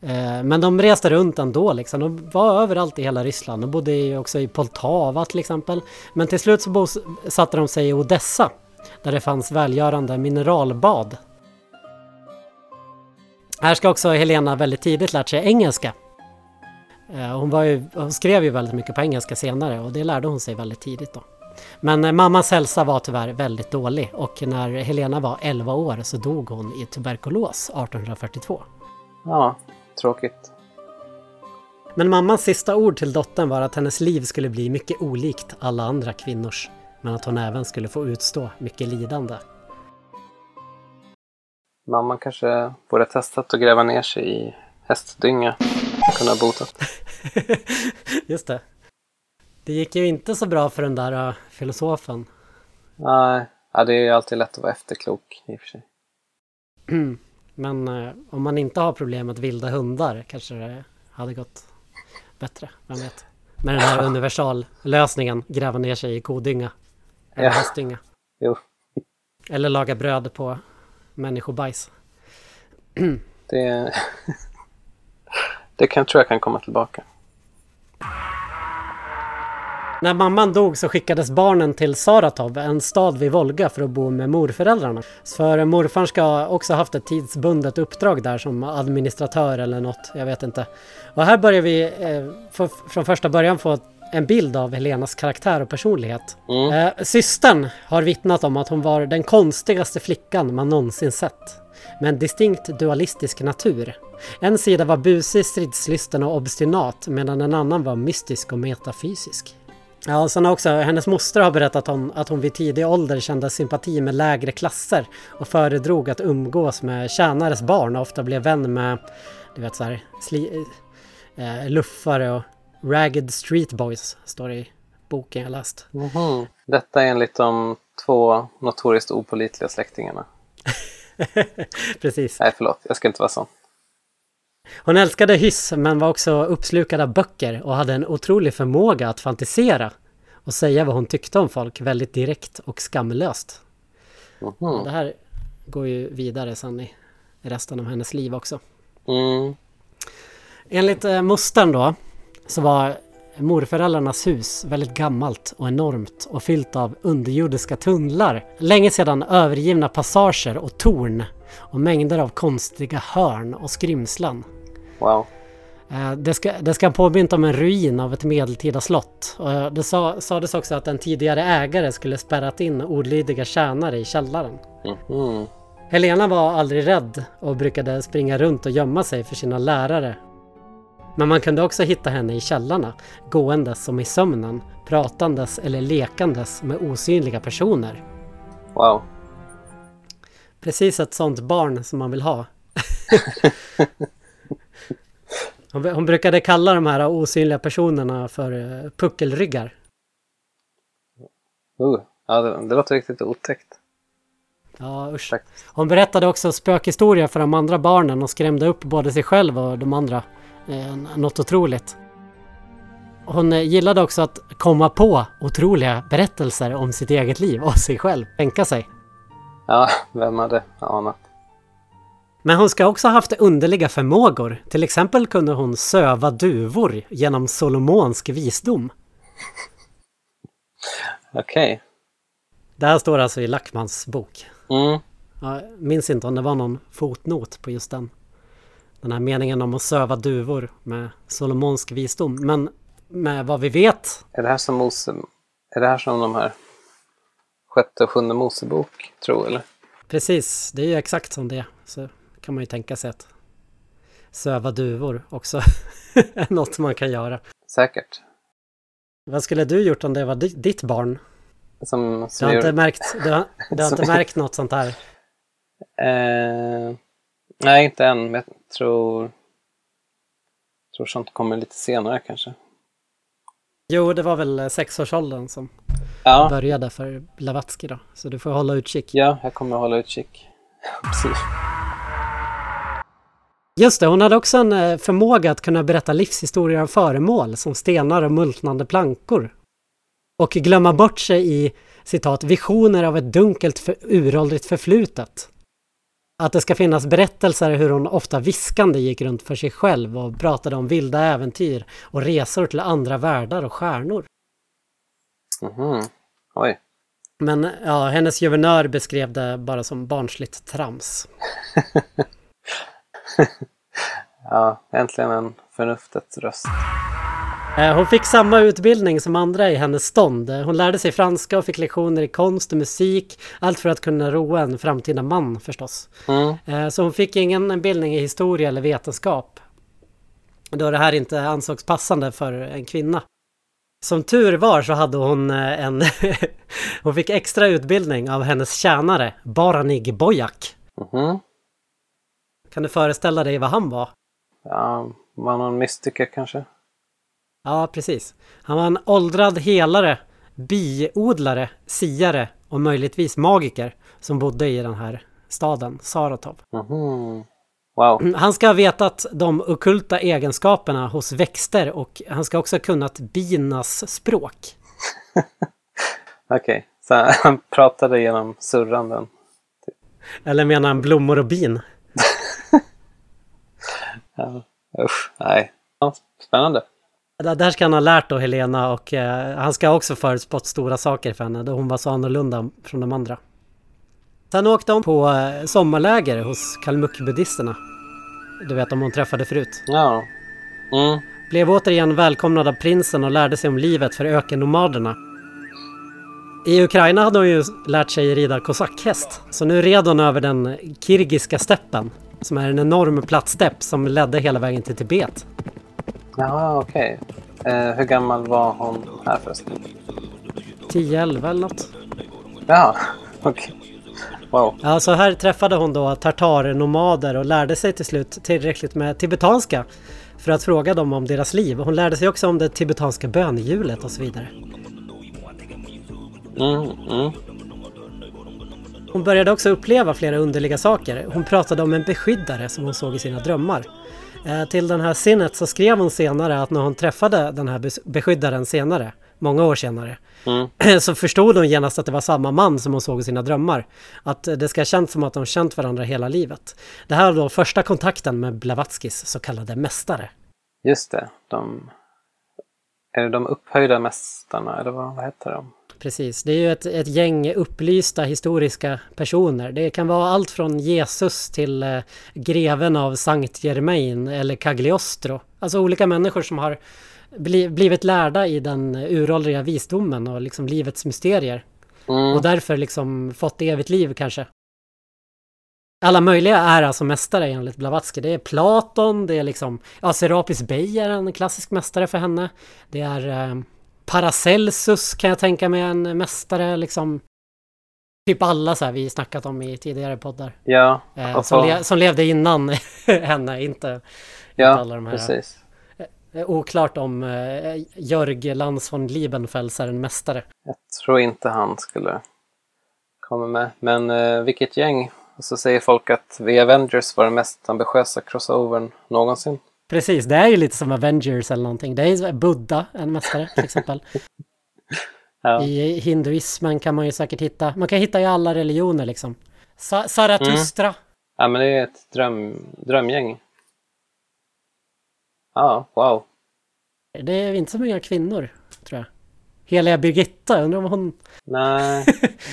Eh, Men de reste runt ändå liksom. De var överallt i hela Ryssland. De bodde också i Poltava till exempel. Men till slut så bosatte de sig i Odessa. Där det fanns välgörande mineralbad. Här ska också Helena väldigt tidigt lärt sig engelska. Eh, Hon, ju, hon skrev ju väldigt mycket på engelska senare och det lärde hon sig väldigt tidigt då. Men eh, mammas hälsa var tyvärr väldigt dålig och när Helena var 11 år så dog hon i tuberkulos 1842. Ja, tråkigt. Men mammans sista ord till dottern var att hennes liv skulle bli mycket olikt alla andra kvinnors. Men att hon även skulle få utstå mycket lidande. Mamma kanske borde testat att gräva ner sig i hästdynga. Kunna ha botat. Just det. Det gick ju inte så bra för den där uh, filosofen. Nej, ja, det är ju alltid lätt att vara efterklok i och för sig. Men eh, om man inte har problemet vilda hundar kanske det hade gått bättre. Vem vet? Med den här universallösningen, gräva ner sig i kodynga. Eller Ja. hästdynga. Jo, Eller laga bröd på människobajs. det... det kan, tror jag kan komma tillbaka. När mamman dog så skickades barnen till Saratov, en stad vid Volga, för att bo med morföräldrarna. För morfar ska också ha haft ett tidsbundet uppdrag där som administratör eller något, jag vet inte. Och här börjar vi eh, få, från första början få en bild av Helenas karaktär och personlighet. Mm. Eh, systern har vittnat om att hon var den konstigaste flickan man någonsin sett. Med en distinkt dualistisk natur. En sida var busig, stridslysten och obstinat medan en annan var mystisk och metafysisk. Ja, och sen också hennes moster har berättat om att hon vid tidig ålder kände sympati med lägre klasser och föredrog att umgås med tjänares barn och ofta blev vän med, du vet så här, sli, eh, luffare och ragged street boys, står det i boken jag läst. Mhm. Detta är enligt de två notoriskt opolitliga släktingarna. Precis. Nej, förlåt. Jag ska inte vara sån. Hon älskade hyss men var också uppslukad av böcker och hade en otrolig förmåga att fantisera och säga vad hon tyckte om folk väldigt direkt och skamlöst. Mhm. Det här går ju vidare sen i resten av hennes liv också. Mm. Enligt eh, mostern då så var morföräldrarnas hus väldigt gammalt och enormt och fyllt av underjordiska tunnlar. Länge sedan övergivna passager och torn och mängder av konstiga hörn och skrymslen. Wow. Eh, Det ska, det ska ha påmint om en ruin av ett medeltida slott. Och eh, det sa, sades också att en tidigare ägare skulle spärrat in olydiga tjänare i källaren. Mhm. Helena var aldrig rädd och brukade springa runt och gömma sig för sina lärare. Men man kunde också hitta henne i källarna, gåendes som i sömnen, pratandes eller lekandes med osynliga personer. Wow. Precis ett sånt barn som man vill ha. hon, hon brukade kalla de här osynliga personerna för eh, puckelryggar. Uh. Ja, det, det låter riktigt otäckt. Ja, usch. Tack. Hon berättade också spökhistorier för de andra barnen och skrämde upp både sig själv och de andra. Eh, något otroligt. Hon eh, gillade också att komma på otroliga berättelser om sitt eget liv och sig själv. Tänka sig. Ja, vem hade anat? Men hon ska också ha haft underliga förmågor. Till exempel kunde hon söva duvor genom solomonsk visdom. Okej. Det här står alltså i Lackmans bok. Mm. Jag minns inte om det var någon fotnot på just den. Den här meningen om att söva duvor med solomonsk visdom. Men med vad vi vet Är det här som Mose... Är det här som de här sjätte och sjunde Mosebok, tror eller? Precis, det är ju exakt som det. Så kan man ju tänka sig att söva duvor också är något man kan göra. Säkert. Vad skulle du gjort om det var di- ditt barn? Som, Du som har gör- inte märkt, du har, du har inte märkt något sånt här? Eh, nej, inte än. Men jag tror... tror sånt kommer lite senare kanske. Jo, det var väl eh, sexårsåldern som Ja, började för Blavatsky då. Så du får hålla utkik. ja jag kommer hålla utkik. Precis. Just det, hon hade också en eh, förmåga att kunna berätta livshistorier av föremål som stenar och multnande plankor. Och glömma bort sig i citat visioner av ett dunkelt för, uråldrigt förflutet. Att det ska finnas berättelser hur hon ofta viskande gick runt för sig själv och pratade om vilda äventyr och resor till andra världar och stjärnor. Mhm. Oj. Men ja, hennes guvernör beskrev det bara som barnsligt trams. Ja, äntligen en förnuftets röst. Eh, Hon fick samma utbildning som andra i hennes stånd. Eh, Hon lärde sig franska och fick lektioner i konst och musik. Allt för att kunna roa en framtida man förstås. Mm. Eh, Så hon fick ingen bildning i historia eller vetenskap. Då det här inte ansågs passande för en kvinna. Som tur var så hade hon en... hon fick extra utbildning av hennes tjänare, Baranig Bojak. Mhm. Kan du föreställa dig vad han var? Ja, var någon mystiker kanske? Ja, precis. Han var en åldrad helare, biodlare, siare och möjligtvis magiker som bodde i den här staden, Saratov. Mhm. Wow. Han ska ha vetat de okulta egenskaperna hos växter och han ska också ha kunnat binas språk. Okej, så han pratade genom surranden. Eller menar han blommor och bin? Ja. Usch, nej. Ja, spännande. Där ska han ha lärt då Helena och eh, han ska också förutspått stora saker för henne då hon var så annorlunda från de andra. Sen åkte hon på eh, sommarläger hos kalmuck-buddisterna. Du vet om hon träffade förut. Ja. Mm. Blev återigen välkomnad av prinsen och lärde sig om livet för ökennomaderna. I Ukraina hade hon ju lärt sig rida kosackhäst, så nu red hon över den kirgiska steppen, som är en enorm platt stepp som ledde hela vägen till Tibet. Jaha, okej. Eh, hur gammal var hon här förresten? 10-11 eller något. Ja, okej. Wow. Ja, så här träffade hon då tartarnomader och lärde sig till slut tillräckligt med tibetanska för att fråga dem om deras liv. Hon lärde sig också om det tibetanska bönehjulet och så vidare. Mm, mm. Hon började också uppleva flera underliga saker. Hon pratade om en beskyddare som hon såg i sina drömmar. Eh, till den här sinnet så skrev hon senare att när hon träffade den här bes- beskyddaren senare, många år senare, Mm. så förstod hon genast att det var samma man som hon såg i sina drömmar. Att det ska ha känts som att de känt varandra hela livet. Det här var då första kontakten med Blavatskys så kallade mästare. Just det. De... Är det de upphöjda mästarna, eller vad, vad heter de? Precis, det är ju ett, ett gäng upplysta historiska personer. Det kan vara allt från Jesus till eh, greven av Sankt Germain eller Cagliostro. Alltså olika människor som har bli, blivit lärda i den uråldriga visdomen och liksom livets mysterier. Mm. Och därför liksom fått evigt liv kanske. Alla möjliga är alltså mästare enligt Blavatsky. Det är Platon, det är liksom... Ja, Serapis Bey är en klassisk mästare för henne. Det är eh, Paracelsus kan jag tänka mig en mästare liksom. Typ alla så här vi snackat om i tidigare poddar. Ja, Eh, som, le, som levde innan henne, inte, ja alla de här- precis. eh, oklart om eh, Jörg Lans von Liebenfels är en mästare. Jag tror inte han skulle komma med. Men eh, vilket gäng. Och så säger folk att The Avengers var den mest ambitiösa crossovern någonsin. Precis, det är ju lite som Avengers eller någonting. Det är Buddha, en mästare till exempel. Ja. I hinduismen kan man ju säkert hitta, man kan hitta i alla religioner liksom. Sa- Zarathustra. ja, men det är ett dröm, drömgäng. Ja, wow. Det är inte så många kvinnor, tror jag. Heliga Birgitta, undrar om hon... Nej,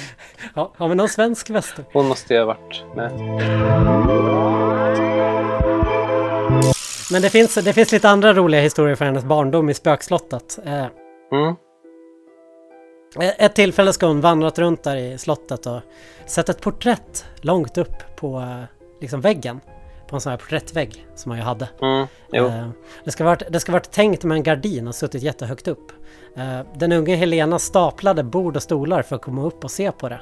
Ja, har vi någon svensk mästare? hon måste ju ha varit med. Men det finns, det finns lite andra roliga historier från hennes barndom i spökslottet. Eh, Mm. Ett tillfälle ska hon vandrat runt där i slottet och sett ett porträtt långt upp på eh, liksom väggen. På en sån här porträttvägg som man ju hade. Mm. Eh, Det ska, varit, det ska varit tänkt med en gardin och suttit jättehögt upp. Eh, Den unge Helena staplade bord och stolar för att komma upp och se på det.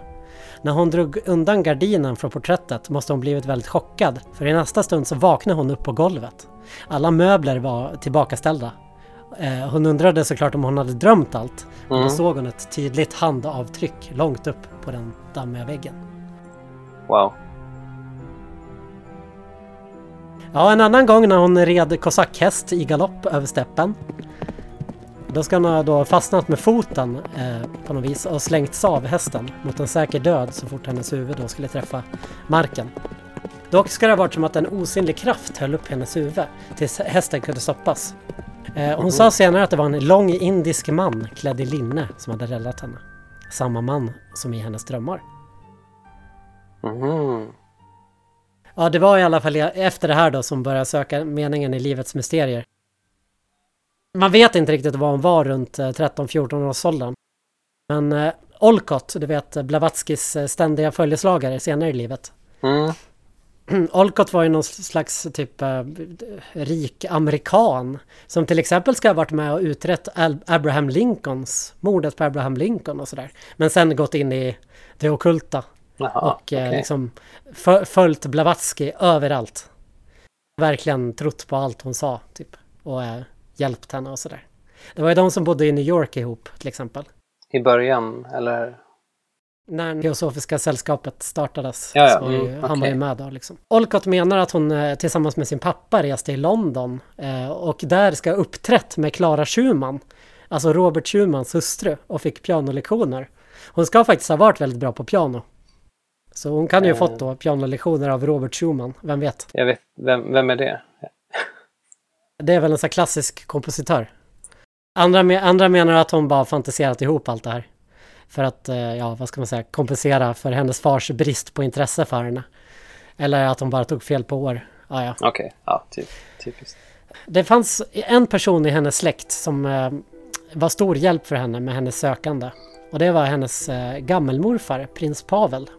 När hon drog undan gardinen från porträttet måste hon blivit väldigt chockad för i nästa stund så vaknade hon upp på golvet. Alla möbler var tillbakaställda. Eh, Hon undrade såklart om hon hade drömt allt. Mm. då såg hon ett tydligt handavtryck långt upp på den dammiga väggen. Wow. Ja, en annan gång när hon red kosackhäst i galopp över steppen. Då ska hon ha då fastnat med foten eh, på något vis och slängts av hästen mot en säker död så fort hennes huvud då skulle träffa marken. Dock ska det ha varit som att en osynlig kraft höll upp hennes huvud tills hästen kunde stoppas. Eh, hon sa senare att det var en lång indisk man klädd i linne som hade räddat henne. Samma man som i hennes drömmar. Mhm. Ja, det var i alla fall efter det här då som började söka meningen i livets mysterier. Man vet inte riktigt vad hon var runt eh, 13-14 års åldern. Men eh, Olcott, du vet Blavatskys eh, ständiga följeslagare senare i livet. Mm. Olcott var ju någon slags typ eh, rik amerikan som till exempel ska ha varit med och utrett Abraham Lincolns, mordet på Abraham Lincoln och sådär. Men sen gått in i det ockulta Jaha, och eh, okej. liksom följt Blavatsky överallt. Verkligen trott på allt hon sa, typ. Och eh, hjälpt henne och sådär. Det var ju de som bodde i New York ihop, till exempel. I början, eller? När Teosofiska sällskapet startades. Ja, ja, så var ju, mm, Han var ju med då liksom. Olcott menar att hon eh, tillsammans med sin pappa reste i London eh, och där ska ha uppträtt med Clara Schumann. Alltså Robert Schumans hustru och fick pianolektioner. Hon ska faktiskt ha varit väldigt bra på piano. Så hon kan ju ha Eh. fått då pianolektioner av Robert Schumann, vem vet? Jag vet, vem, vem är det? Det är väl en sån här klassisk kompositör. Andra, andra menar att hon bara fantiserat ihop allt det här. För att, eh, ja vad ska man säga, kompensera för hennes fars brist på intresse för henne. Eller att hon bara tog fel på år. Ja, ja. Okej, ja, typ, typiskt. Det fanns en person i hennes släkt som eh, var stor hjälp för henne med hennes sökande. Och det var hennes eh, gammelmorfar, prins Pavel.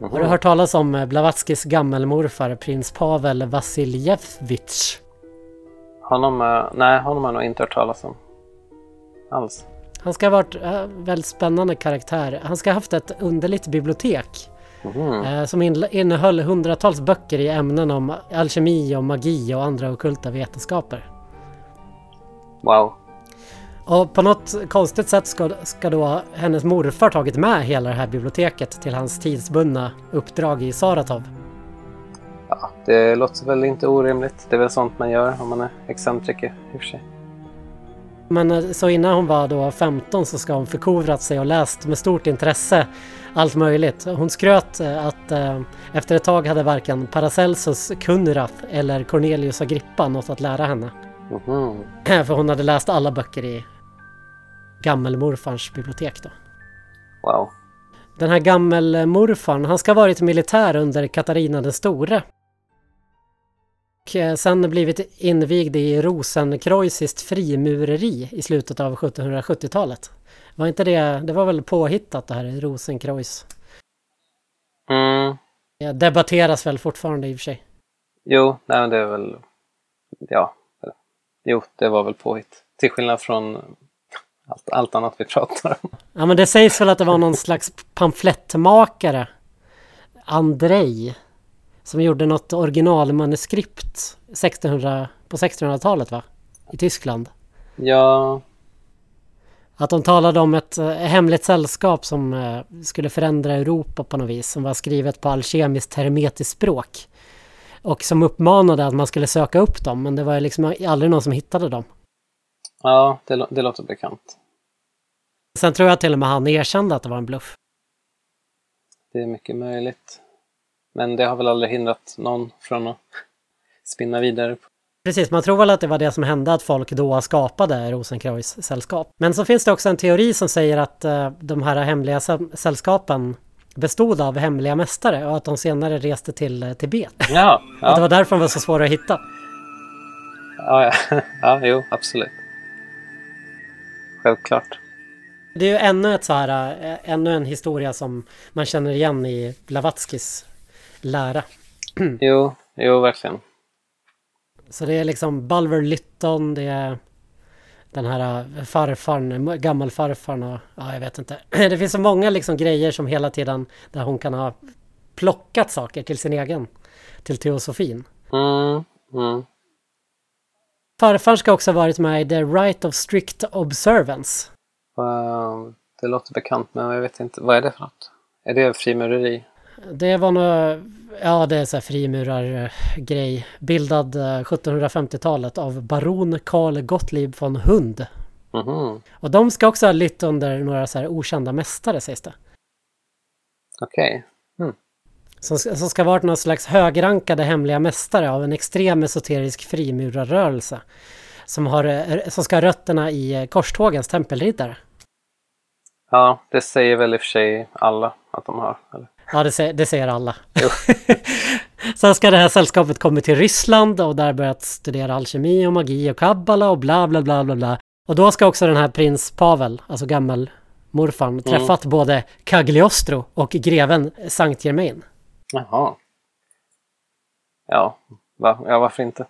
Har du hört talas om eh, Blavatskys gammelmorfar, prins Pavel Vasiljevitj? Honom, eh, nej, honom har jag nog inte hört talas om. Alls. Han ska ha varit äh, väldigt spännande karaktär. Han ska ha haft ett underligt bibliotek. Mhm. Eh, som in, innehöll hundratals böcker i ämnen om alkemi och magi och andra ockulta vetenskaper. Wow. Och på något konstigt sätt ska, ska då hennes morfar tagit med hela det här biblioteket till hans tidsbundna uppdrag i Saratov. Ja, det låter väl inte orimligt. Det är väl sånt man gör om man är excentriker i och för sig. Men eh, så innan hon var då 15 så ska hon förkovrat sig och läst med stort intresse allt möjligt. Hon skröt eh, att eh, efter ett tag hade varken Paracelsus Kunrath eller Cornelius Agrippa något att lära henne. Mhm. För hon hade läst alla böcker i gammelmorfarns bibliotek då. Wow. Den här gammelmorfarn, han ska ha varit militär under Katarina den store. Och eh, sen blivit invigd i rosenkreuziskt frimureri i slutet av 1770-talet. Var inte det, det var väl påhittat det här Rosenkreuz? Mm. Det debatteras väl fortfarande i och för sig. Jo, nej, men det är väl... Ja. Jo, det var väl påhitt. Till skillnad från allt, allt annat vi pratar om. Ja men det sägs väl att det var någon slags pamflettmakare, Andrej, som gjorde något originalmanuskript 1600, på 1600-talet va? I Tyskland. Ja, Att de talade om ett eh, hemligt sällskap som eh, skulle förändra Europa på något vis. Som var skrivet på alkemiskt hermetiskt språk. Och som uppmanade att man skulle söka upp dem. Men det var liksom aldrig någon som hittade dem. Ja det, det låter bekant. Sen tror jag till och med han erkände att det var en bluff. Det är mycket möjligt. Men det har väl aldrig hindrat någon från att spinna vidare. Precis, man tror väl att det var det som hände att folk då skapade Rosenkreuz sällskap. Men så finns det också en teori som säger att eh, de här hemliga sä- sällskapen bestod av hemliga mästare och att de senare reste till eh, Tibet. Ja, Att det ja, var därför de var så svåra att hitta. ja, ja, ja jo, absolut. Självklart. Det är ju ännu ett så här, eh, ännu en historia som man känner igen i Blavatskys lära. Jo, jo, verkligen. Så det är liksom Bulwer Lytton, det är den här eh, farfarn, gammelfarfarn och ja, jag vet inte. Det finns så många liksom grejer som hela tiden där hon kan ha plockat saker till sin egen, till teosofin. Mm, mm. Farfar ska också ha varit med i The Right of Strict Observance. Ehm, Det låter bekant, men jag vet inte. Vad är det för något? Är det frimureri? Det var nog, ja det är så här frimurargrej. Bildad eh, 1750-talet av baron Carl Gottlieb von Hund. Mhm, Och de ska också ha lytt under några så här okända mästare sägs det. okej. Som, ska- som ska varit någon slags högrankade hemliga mästare av en extrem esoterisk frimurarrörelse. Som, har, eh, som ska ha rötterna i eh, korstågens tempelriddare. Ja, det säger väl i och för sig alla att de har. Eller? Ja, det, säger- det säger alla. Sen ska det här sällskapet kommit till Ryssland och där börjat studera alkemi och magi och kabbala och bla bla bla bla bla. Och då ska också den här prins Pavel, alltså gammelmorfarn, träffat både Cagliostro och greven Saint Germain. Jaha. Ja, va? ja varför inte?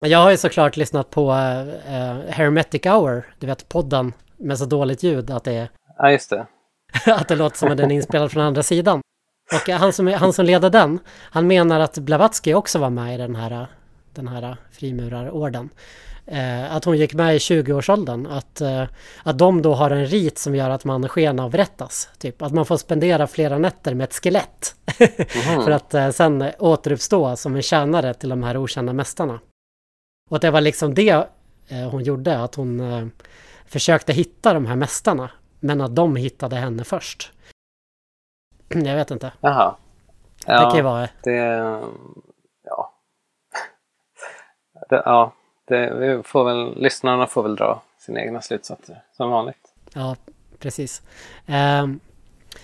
Jag har ju såklart lyssnat på uh, Hermetic Hour, du vet podden med så dåligt ljud att det, är, Ja, just det. att det låter som att den är inspelad från andra sidan. Och han som, han som leder den, han menar att Blavatsky också var med i den här, den här frimurarorden. Eh, att hon gick med i 20-årsåldern. Att, eh, att de då har en rit som gör att man skenavrättas. Typ att man får spendera flera nätter med ett skelett. För att eh, sen återuppstå som en tjänare till de här okända mästarna. Och det var liksom det hon gjorde. Att hon försökte hitta de här mästarna. Men att de hittade henne först. Jag vet inte. Jaha. Det kan ju Ja, vara... det... Ja. Det, ja, det, får väl, lyssnarna får väl dra sina egna slutsatser som vanligt. Ja, precis. Ehm,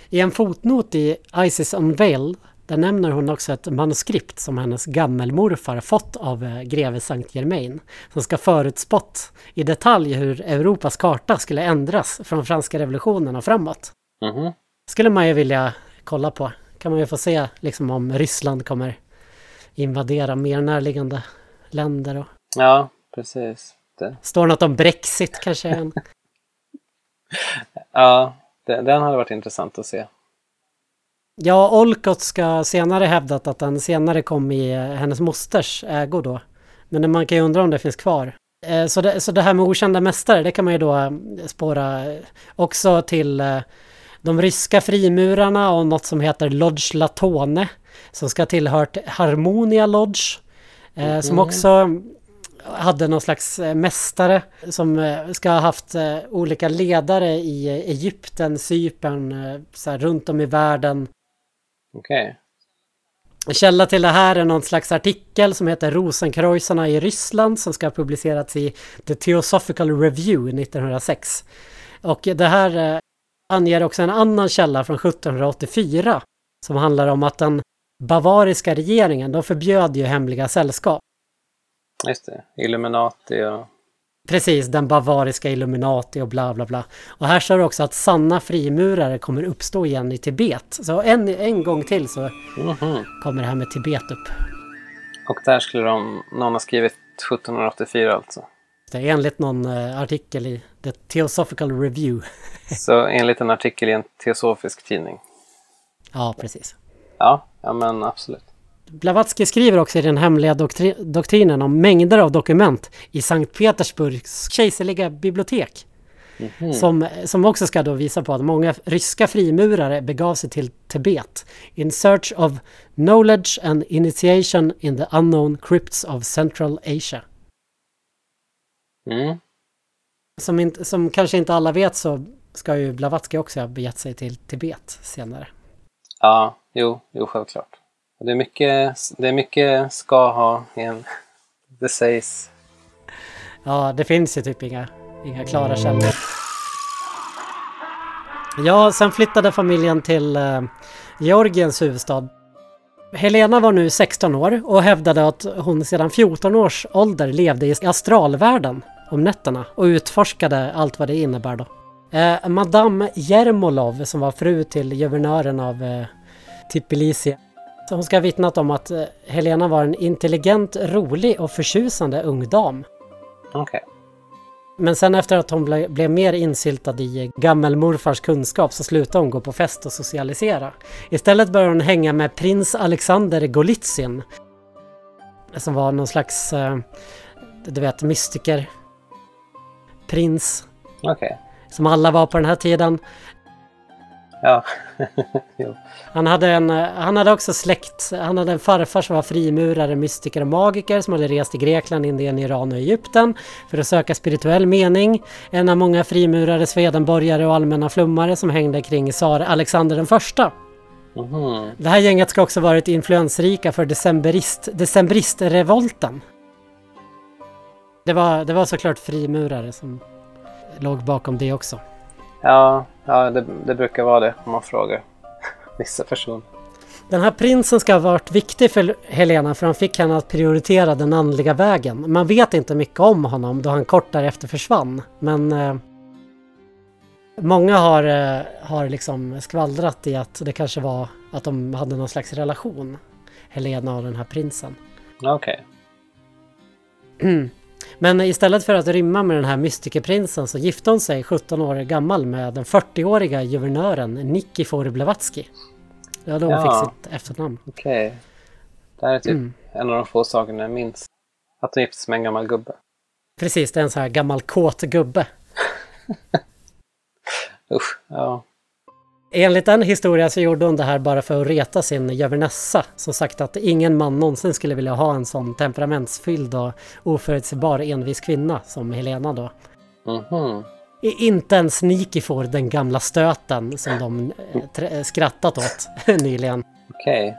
I en fotnot i Isis Unveiled där nämner hon också ett manuskript som hennes gammelmorfar fått av eh, greve Saint Germain som ska förutspått i detalj hur Europas karta skulle ändras från franska revolutionen och framåt. Mhm. Skulle man ju vilja kolla på. Kan man ju få se liksom om Ryssland kommer invadera mer närliggande länder och Ja, precis. Det, står något om Brexit kanske. En. ja, det, den hade varit intressant att se. Ja, Olcott ska senare hävdat att den senare kom i hennes mosters ägo då. Men man kan ju undra om det finns kvar. Eh, Så det, så det här med okända mästare, det kan man ju då eh, spåra eh, också till de ryska frimurarna och något som heter Lodge Latone. Som ska tillhört Harmonia Lodge. eh, Som också hade någon slags eh, mästare som eh, ska ha haft eh, olika ledare i Egypten, Cypern, så här, runt om i världen. Okej. En källa till det här är någon slags artikel som heter Rosenkreuzarna i Ryssland som ska ha publicerats i The Theosophical Review 1906. Och det här anger också en annan källa från 1784 som handlar om att den bavariska regeringen, de förbjöd ju hemliga sällskap. Just det. Illuminati och... Precis, den bavariska Illuminati och bla bla bla. Och här står det också att sanna frimurare kommer uppstå igen i Tibet. Så en, en gång till så Mhm. kommer det här med Tibet upp. Och där skulle de, någon ha skrivit 1784 alltså. Det är enligt någon eh, artikel i The Theosophical Review. Så enligt en artikel i en teosofisk tidning. Ja, precis. Ja, ja men absolut. Blavatsky skriver också i den hemliga doktri- doktrinen om mängder av dokument i Sankt Petersburgs kejserliga bibliotek. Som, som också ska då visa på att många ryska frimurare begav sig till Tibet in search of knowledge and initiation in the unknown crypts of Central Asia. Mm. Som, inte, som kanske inte alla vet så ska ju Blavatsky också ha begett sig till Tibet senare. Ja, jo, jo, självklart. Det är mycket, det är mycket ska ha i en... Det sägs. Ja, det finns ju typ inga, inga klara källor. Ja, sen flyttade familjen till eh, Georgiens huvudstad. Helena var nu 16 år och hävdade att hon sedan 14 års ålder levde i astralvärlden om nätterna och utforskade allt vad det innebär då. Eh, Madame Jermolov som var fru till guvernören av eh, Tbilisi. Hon ska ha vittnat om att eh, Helena var en intelligent, rolig och förtjusande ung dam. Okej. Men sen efter att hon ble, blev mer insyltad i gammelmorfars kunskap så slutade hon gå på fest och socialisera. Istället började hon hänga med prins Alexander Golitsyn. Som var någon slags, eh, du vet, mystiker. Prins. Okej. Som alla var på den här tiden. Ja. Han hade, en, han hade också släkt, han hade en farfar som var frimurare, mystiker och magiker som hade rest till Grekland, Indien, Iran och Egypten för att söka spirituell mening. En av många frimurare, svedenborgare och allmänna flummare som hängde kring tsar Alexander den första. Mhm. Det här gänget ska också varit influensrika för decemberist, decembristrevolten. Det var, det var såklart frimurare som låg bakom det också. Ja, ja det, det brukar vara det om man frågar vissa personer. Den här prinsen ska ha varit viktig för Helena för han fick henne att prioritera den andliga vägen. Man vet inte mycket om honom då han kort därefter försvann. Men eh, många har, eh, har liksom skvallrat i att det kanske var att de hade någon slags relation. Helena och den här prinsen. Okej. Men istället för att rymma med den här mystikerprinsen så gifte hon sig 17 år gammal med den 40-åriga guvernören Nikifor Blavatsky. Det var då hon Ja. fick sitt efternamn. Okej. Det här är typ Mm. en av de få sakerna jag minns. Att hon gifte sig med en gammal gubbe. Precis, det är en sån här gammal kåt gubbe. Usch. Ja. Enligt en historia så gjorde hon det här bara för att reta sin governessa som sagt att ingen man någonsin skulle vilja ha en sån temperamentsfylld och oförutsägbar envis kvinna som Helena då. Mhm. I- Inte ens Nikifor, den gamla stöten som de eh, skrattat åt nyligen. Okej.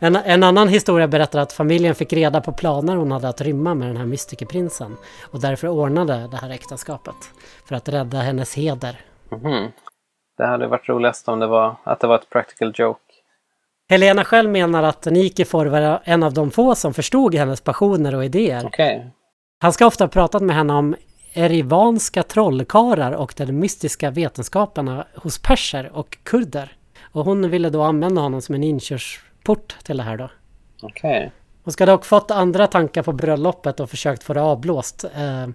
En, en annan historia berättar att familjen fick reda på planer hon hade att rymma med den här mystikerprinsen och därför ordnade det här äktenskapet för att rädda hennes heder. Mhm. Det hade varit roligast om det var att det var ett practical joke. Helena själv menar att Nikifor var en av de få som förstod hennes passioner och idéer. Okej. Han ska ofta ha pratat med henne om erivanska trollkarlar och de mystiska vetenskaperna hos perser och kurder. Och hon ville då använda honom som en inkörsport till det här då. Okej. Hon ska dock fått andra tankar på bröllopet och försökt få det avblåst. Eh,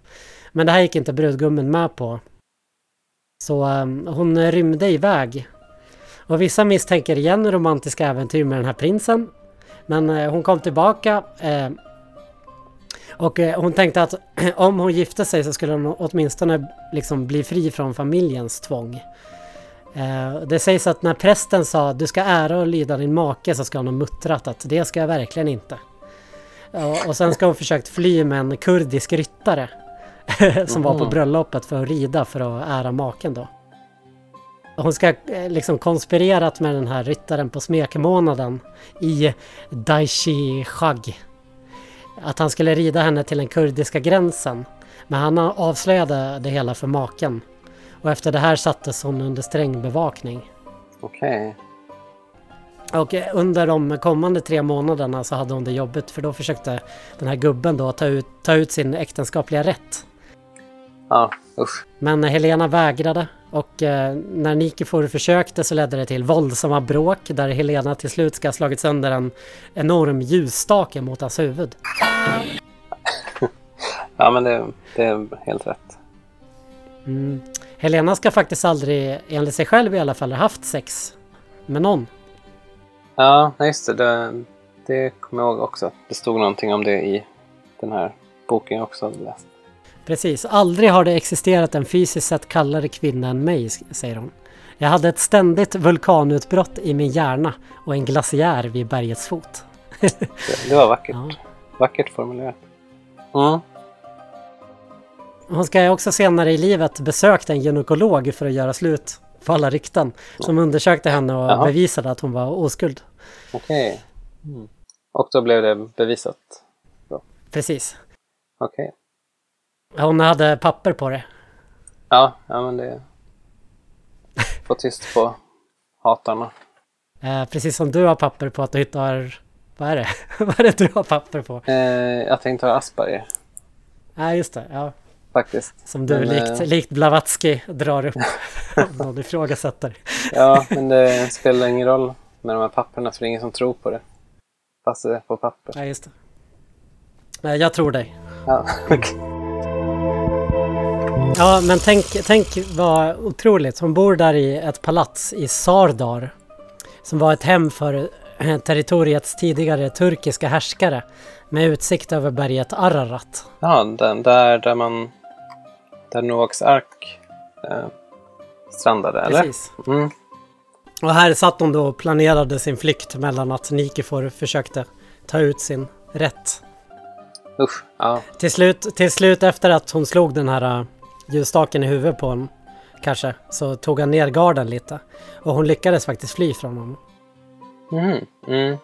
Men det här gick inte brudgummen med på. Så um, hon rymde iväg. Och vissa misstänker igen romantiska äventyr med den här prinsen. Men eh, hon kom tillbaka. eh, Och eh, hon tänkte att om hon gifte sig så skulle hon åtminstone liksom bli fri från familjens tvång. Eh, det sägs att när prästen sa du ska ära och lyda din make så ska hon ha muttrat att det ska jag verkligen inte. Ja, och sen ska hon försökt fly med en kurdisk ryttare som var på Mhm. bröllopet för att rida för att ära maken då. Hon ska eh, liksom konspirerat med den här ryttaren på smekmånaden i Daishi Shag. Att han skulle rida henne till den kurdiska gränsen. Men han avslöjade det hela för maken. Och efter det här sattes hon under sträng bevakning. Okej. Och eh, under de kommande tre månaderna så hade hon det jobbigt för då försökte den här gubben då ta ut, ta ut sin äktenskapliga rätt. Ja, usch. Men Helena vägrade och eh, när Nikifor försökte så ledde det till våldsamma bråk där Helena till slut ska ha slagit sönder en enorm ljusstake mot hans huvud. Ja, men det, det är helt rätt. Mm. Helena ska faktiskt aldrig, enligt sig själv i alla fall, ha haft sex med någon. Ja, just det. det. Det kommer jag ihåg också. Det stod någonting om det i den här boken jag också läst. Precis, aldrig har det existerat en fysiskt sett kallare kvinna än mig, säger hon. Jag hade ett ständigt vulkanutbrott i min hjärna och en glaciär vid bergets fot. Det, var vackert. Ja. Vackert formulerat. Mm. Hon ska också senare i livet besökt en gynekolog för att göra slut på alla rykten. Som undersökte henne och Jaha. bevisade att hon var oskuld. Okej. Mm. Och då blev det bevisat. Precis. Okej. Hon hade papper på det. Ja, ja, men det... Få tyst på hatarna. Eh, precis som du har papper på att du har... Vad är det? vad är det du har papper på? Eh, jag tänkte ha Asperger, Nej, just det. Ja. faktiskt. Som du Men, likt, eh, likt Blavatsky drar upp om någon ifrågasätter. Ja, men det spelar ingen roll med de här papperna för det är ingen som tror på det. Fast det är på papper. Ja, just det. Eh, Jag tror dig. Ja, okej. Ja, men tänk, tänk vad otroligt. Hon bor där i ett palats i Sardar. Som var ett hem för eh, territoriets tidigare turkiska härskare. Med utsikt över berget Ararat. ja den, där, där man... Där Noaks ark eh, strandade, eller? Precis. Mm. Och här satt hon då och planerade sin flykt mellan att Nikifor försökte ta ut sin rätt. Usch. Ja. Till slut, till slut efter att hon slog den här uh, ljusstaken i huvudet på honom kanske så tog han ner garden lite. Och hon lyckades faktiskt fly från honom. Mm. Mm.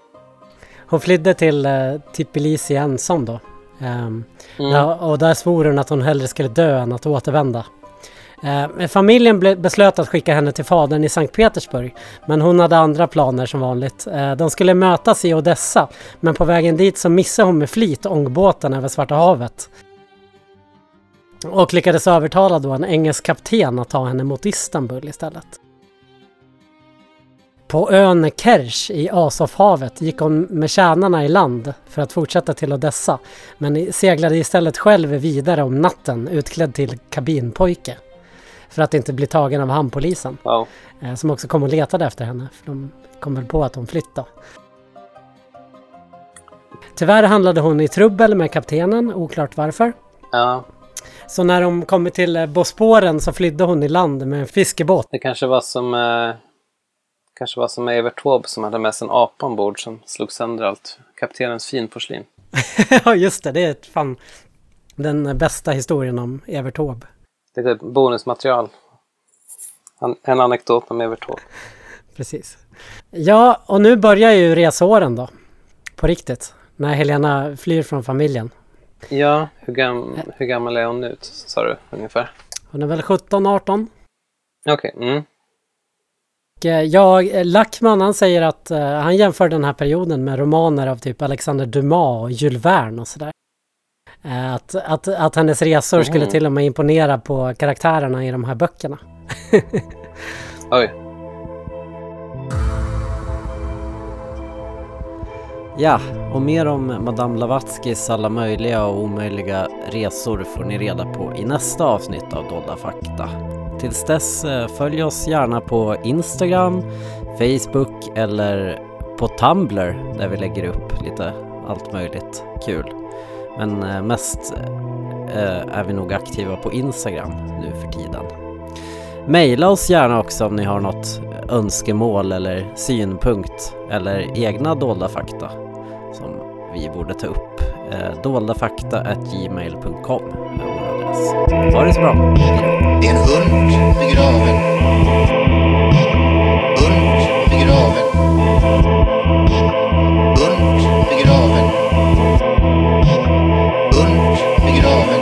Hon flydde till uh, Tbilisi ensam då. Ehm, Mm. och där svor hon att hon hellre skulle dö än att återvända. Eh, familjen beslöt att skicka henne till fadern i Sankt Petersburg. Men hon hade andra planer som vanligt. Eh, de skulle mötas i Odessa. Men på vägen dit så missade hon med flit ångbåten över Svarta havet. Och lyckades övertala då en engelsk kapten att ta henne mot Istanbul istället. På ön Kerch i Azovhavet gick hon med tjänarna i land för att fortsätta till Odessa men seglade istället själv vidare om natten utklädd till kabinpojke. För att inte bli tagen av hamnpolisen Wow. eh, som också kom och letade efter henne för de kom väl på att hon flyttade. Tyvärr handlade hon i trubbel med kaptenen, oklart varför. Ja, Så när de kom till eh, Bosporen så flydde hon i land med en fiskebåt. det kanske var som... Eh, kanske var som Evert Taube som hade med sig en apa ombord som slog sönder allt. Kaptenens finporslin. ja just det, det är fan den bästa historien om Evert Taube. Lite bonusmaterial. En, en anekdot om Evert Taube. Precis. Ja, och nu börjar ju resåren då. På riktigt. När Helena flyr från familjen. Ja, hur, gam hur gammal är hon nu, sa du ungefär? Hon är väl 17-18? Okej. Okay. Mm. Eh, jag, eh, Lackman han säger att uh, han jämför den här perioden med romaner av typ Alexander Dumas och Jules Verne och sådär. Uh, att, att, att hennes resor mm. skulle till och med imponera på karaktärerna i de här böckerna. Oj. Ja, och mer om Madame Blavatskys alla möjliga och omöjliga resor får ni reda på i nästa avsnitt av Dolda fakta. Tills dess, eh, följ oss gärna på Instagram, Facebook eller på Tumblr där vi lägger upp lite allt möjligt kul. Men eh, mest eh, är vi nog aktiva på Instagram nu för tiden. Maila oss gärna också om ni har något önskemål eller synpunkt eller egna dolda fakta vi borde ta upp. Eh, doldafakta.gmail.com är eh, vår adress. Ha det så bra! Det är en hund begraven. Hund begraven. Hund begraven. Hund begraven.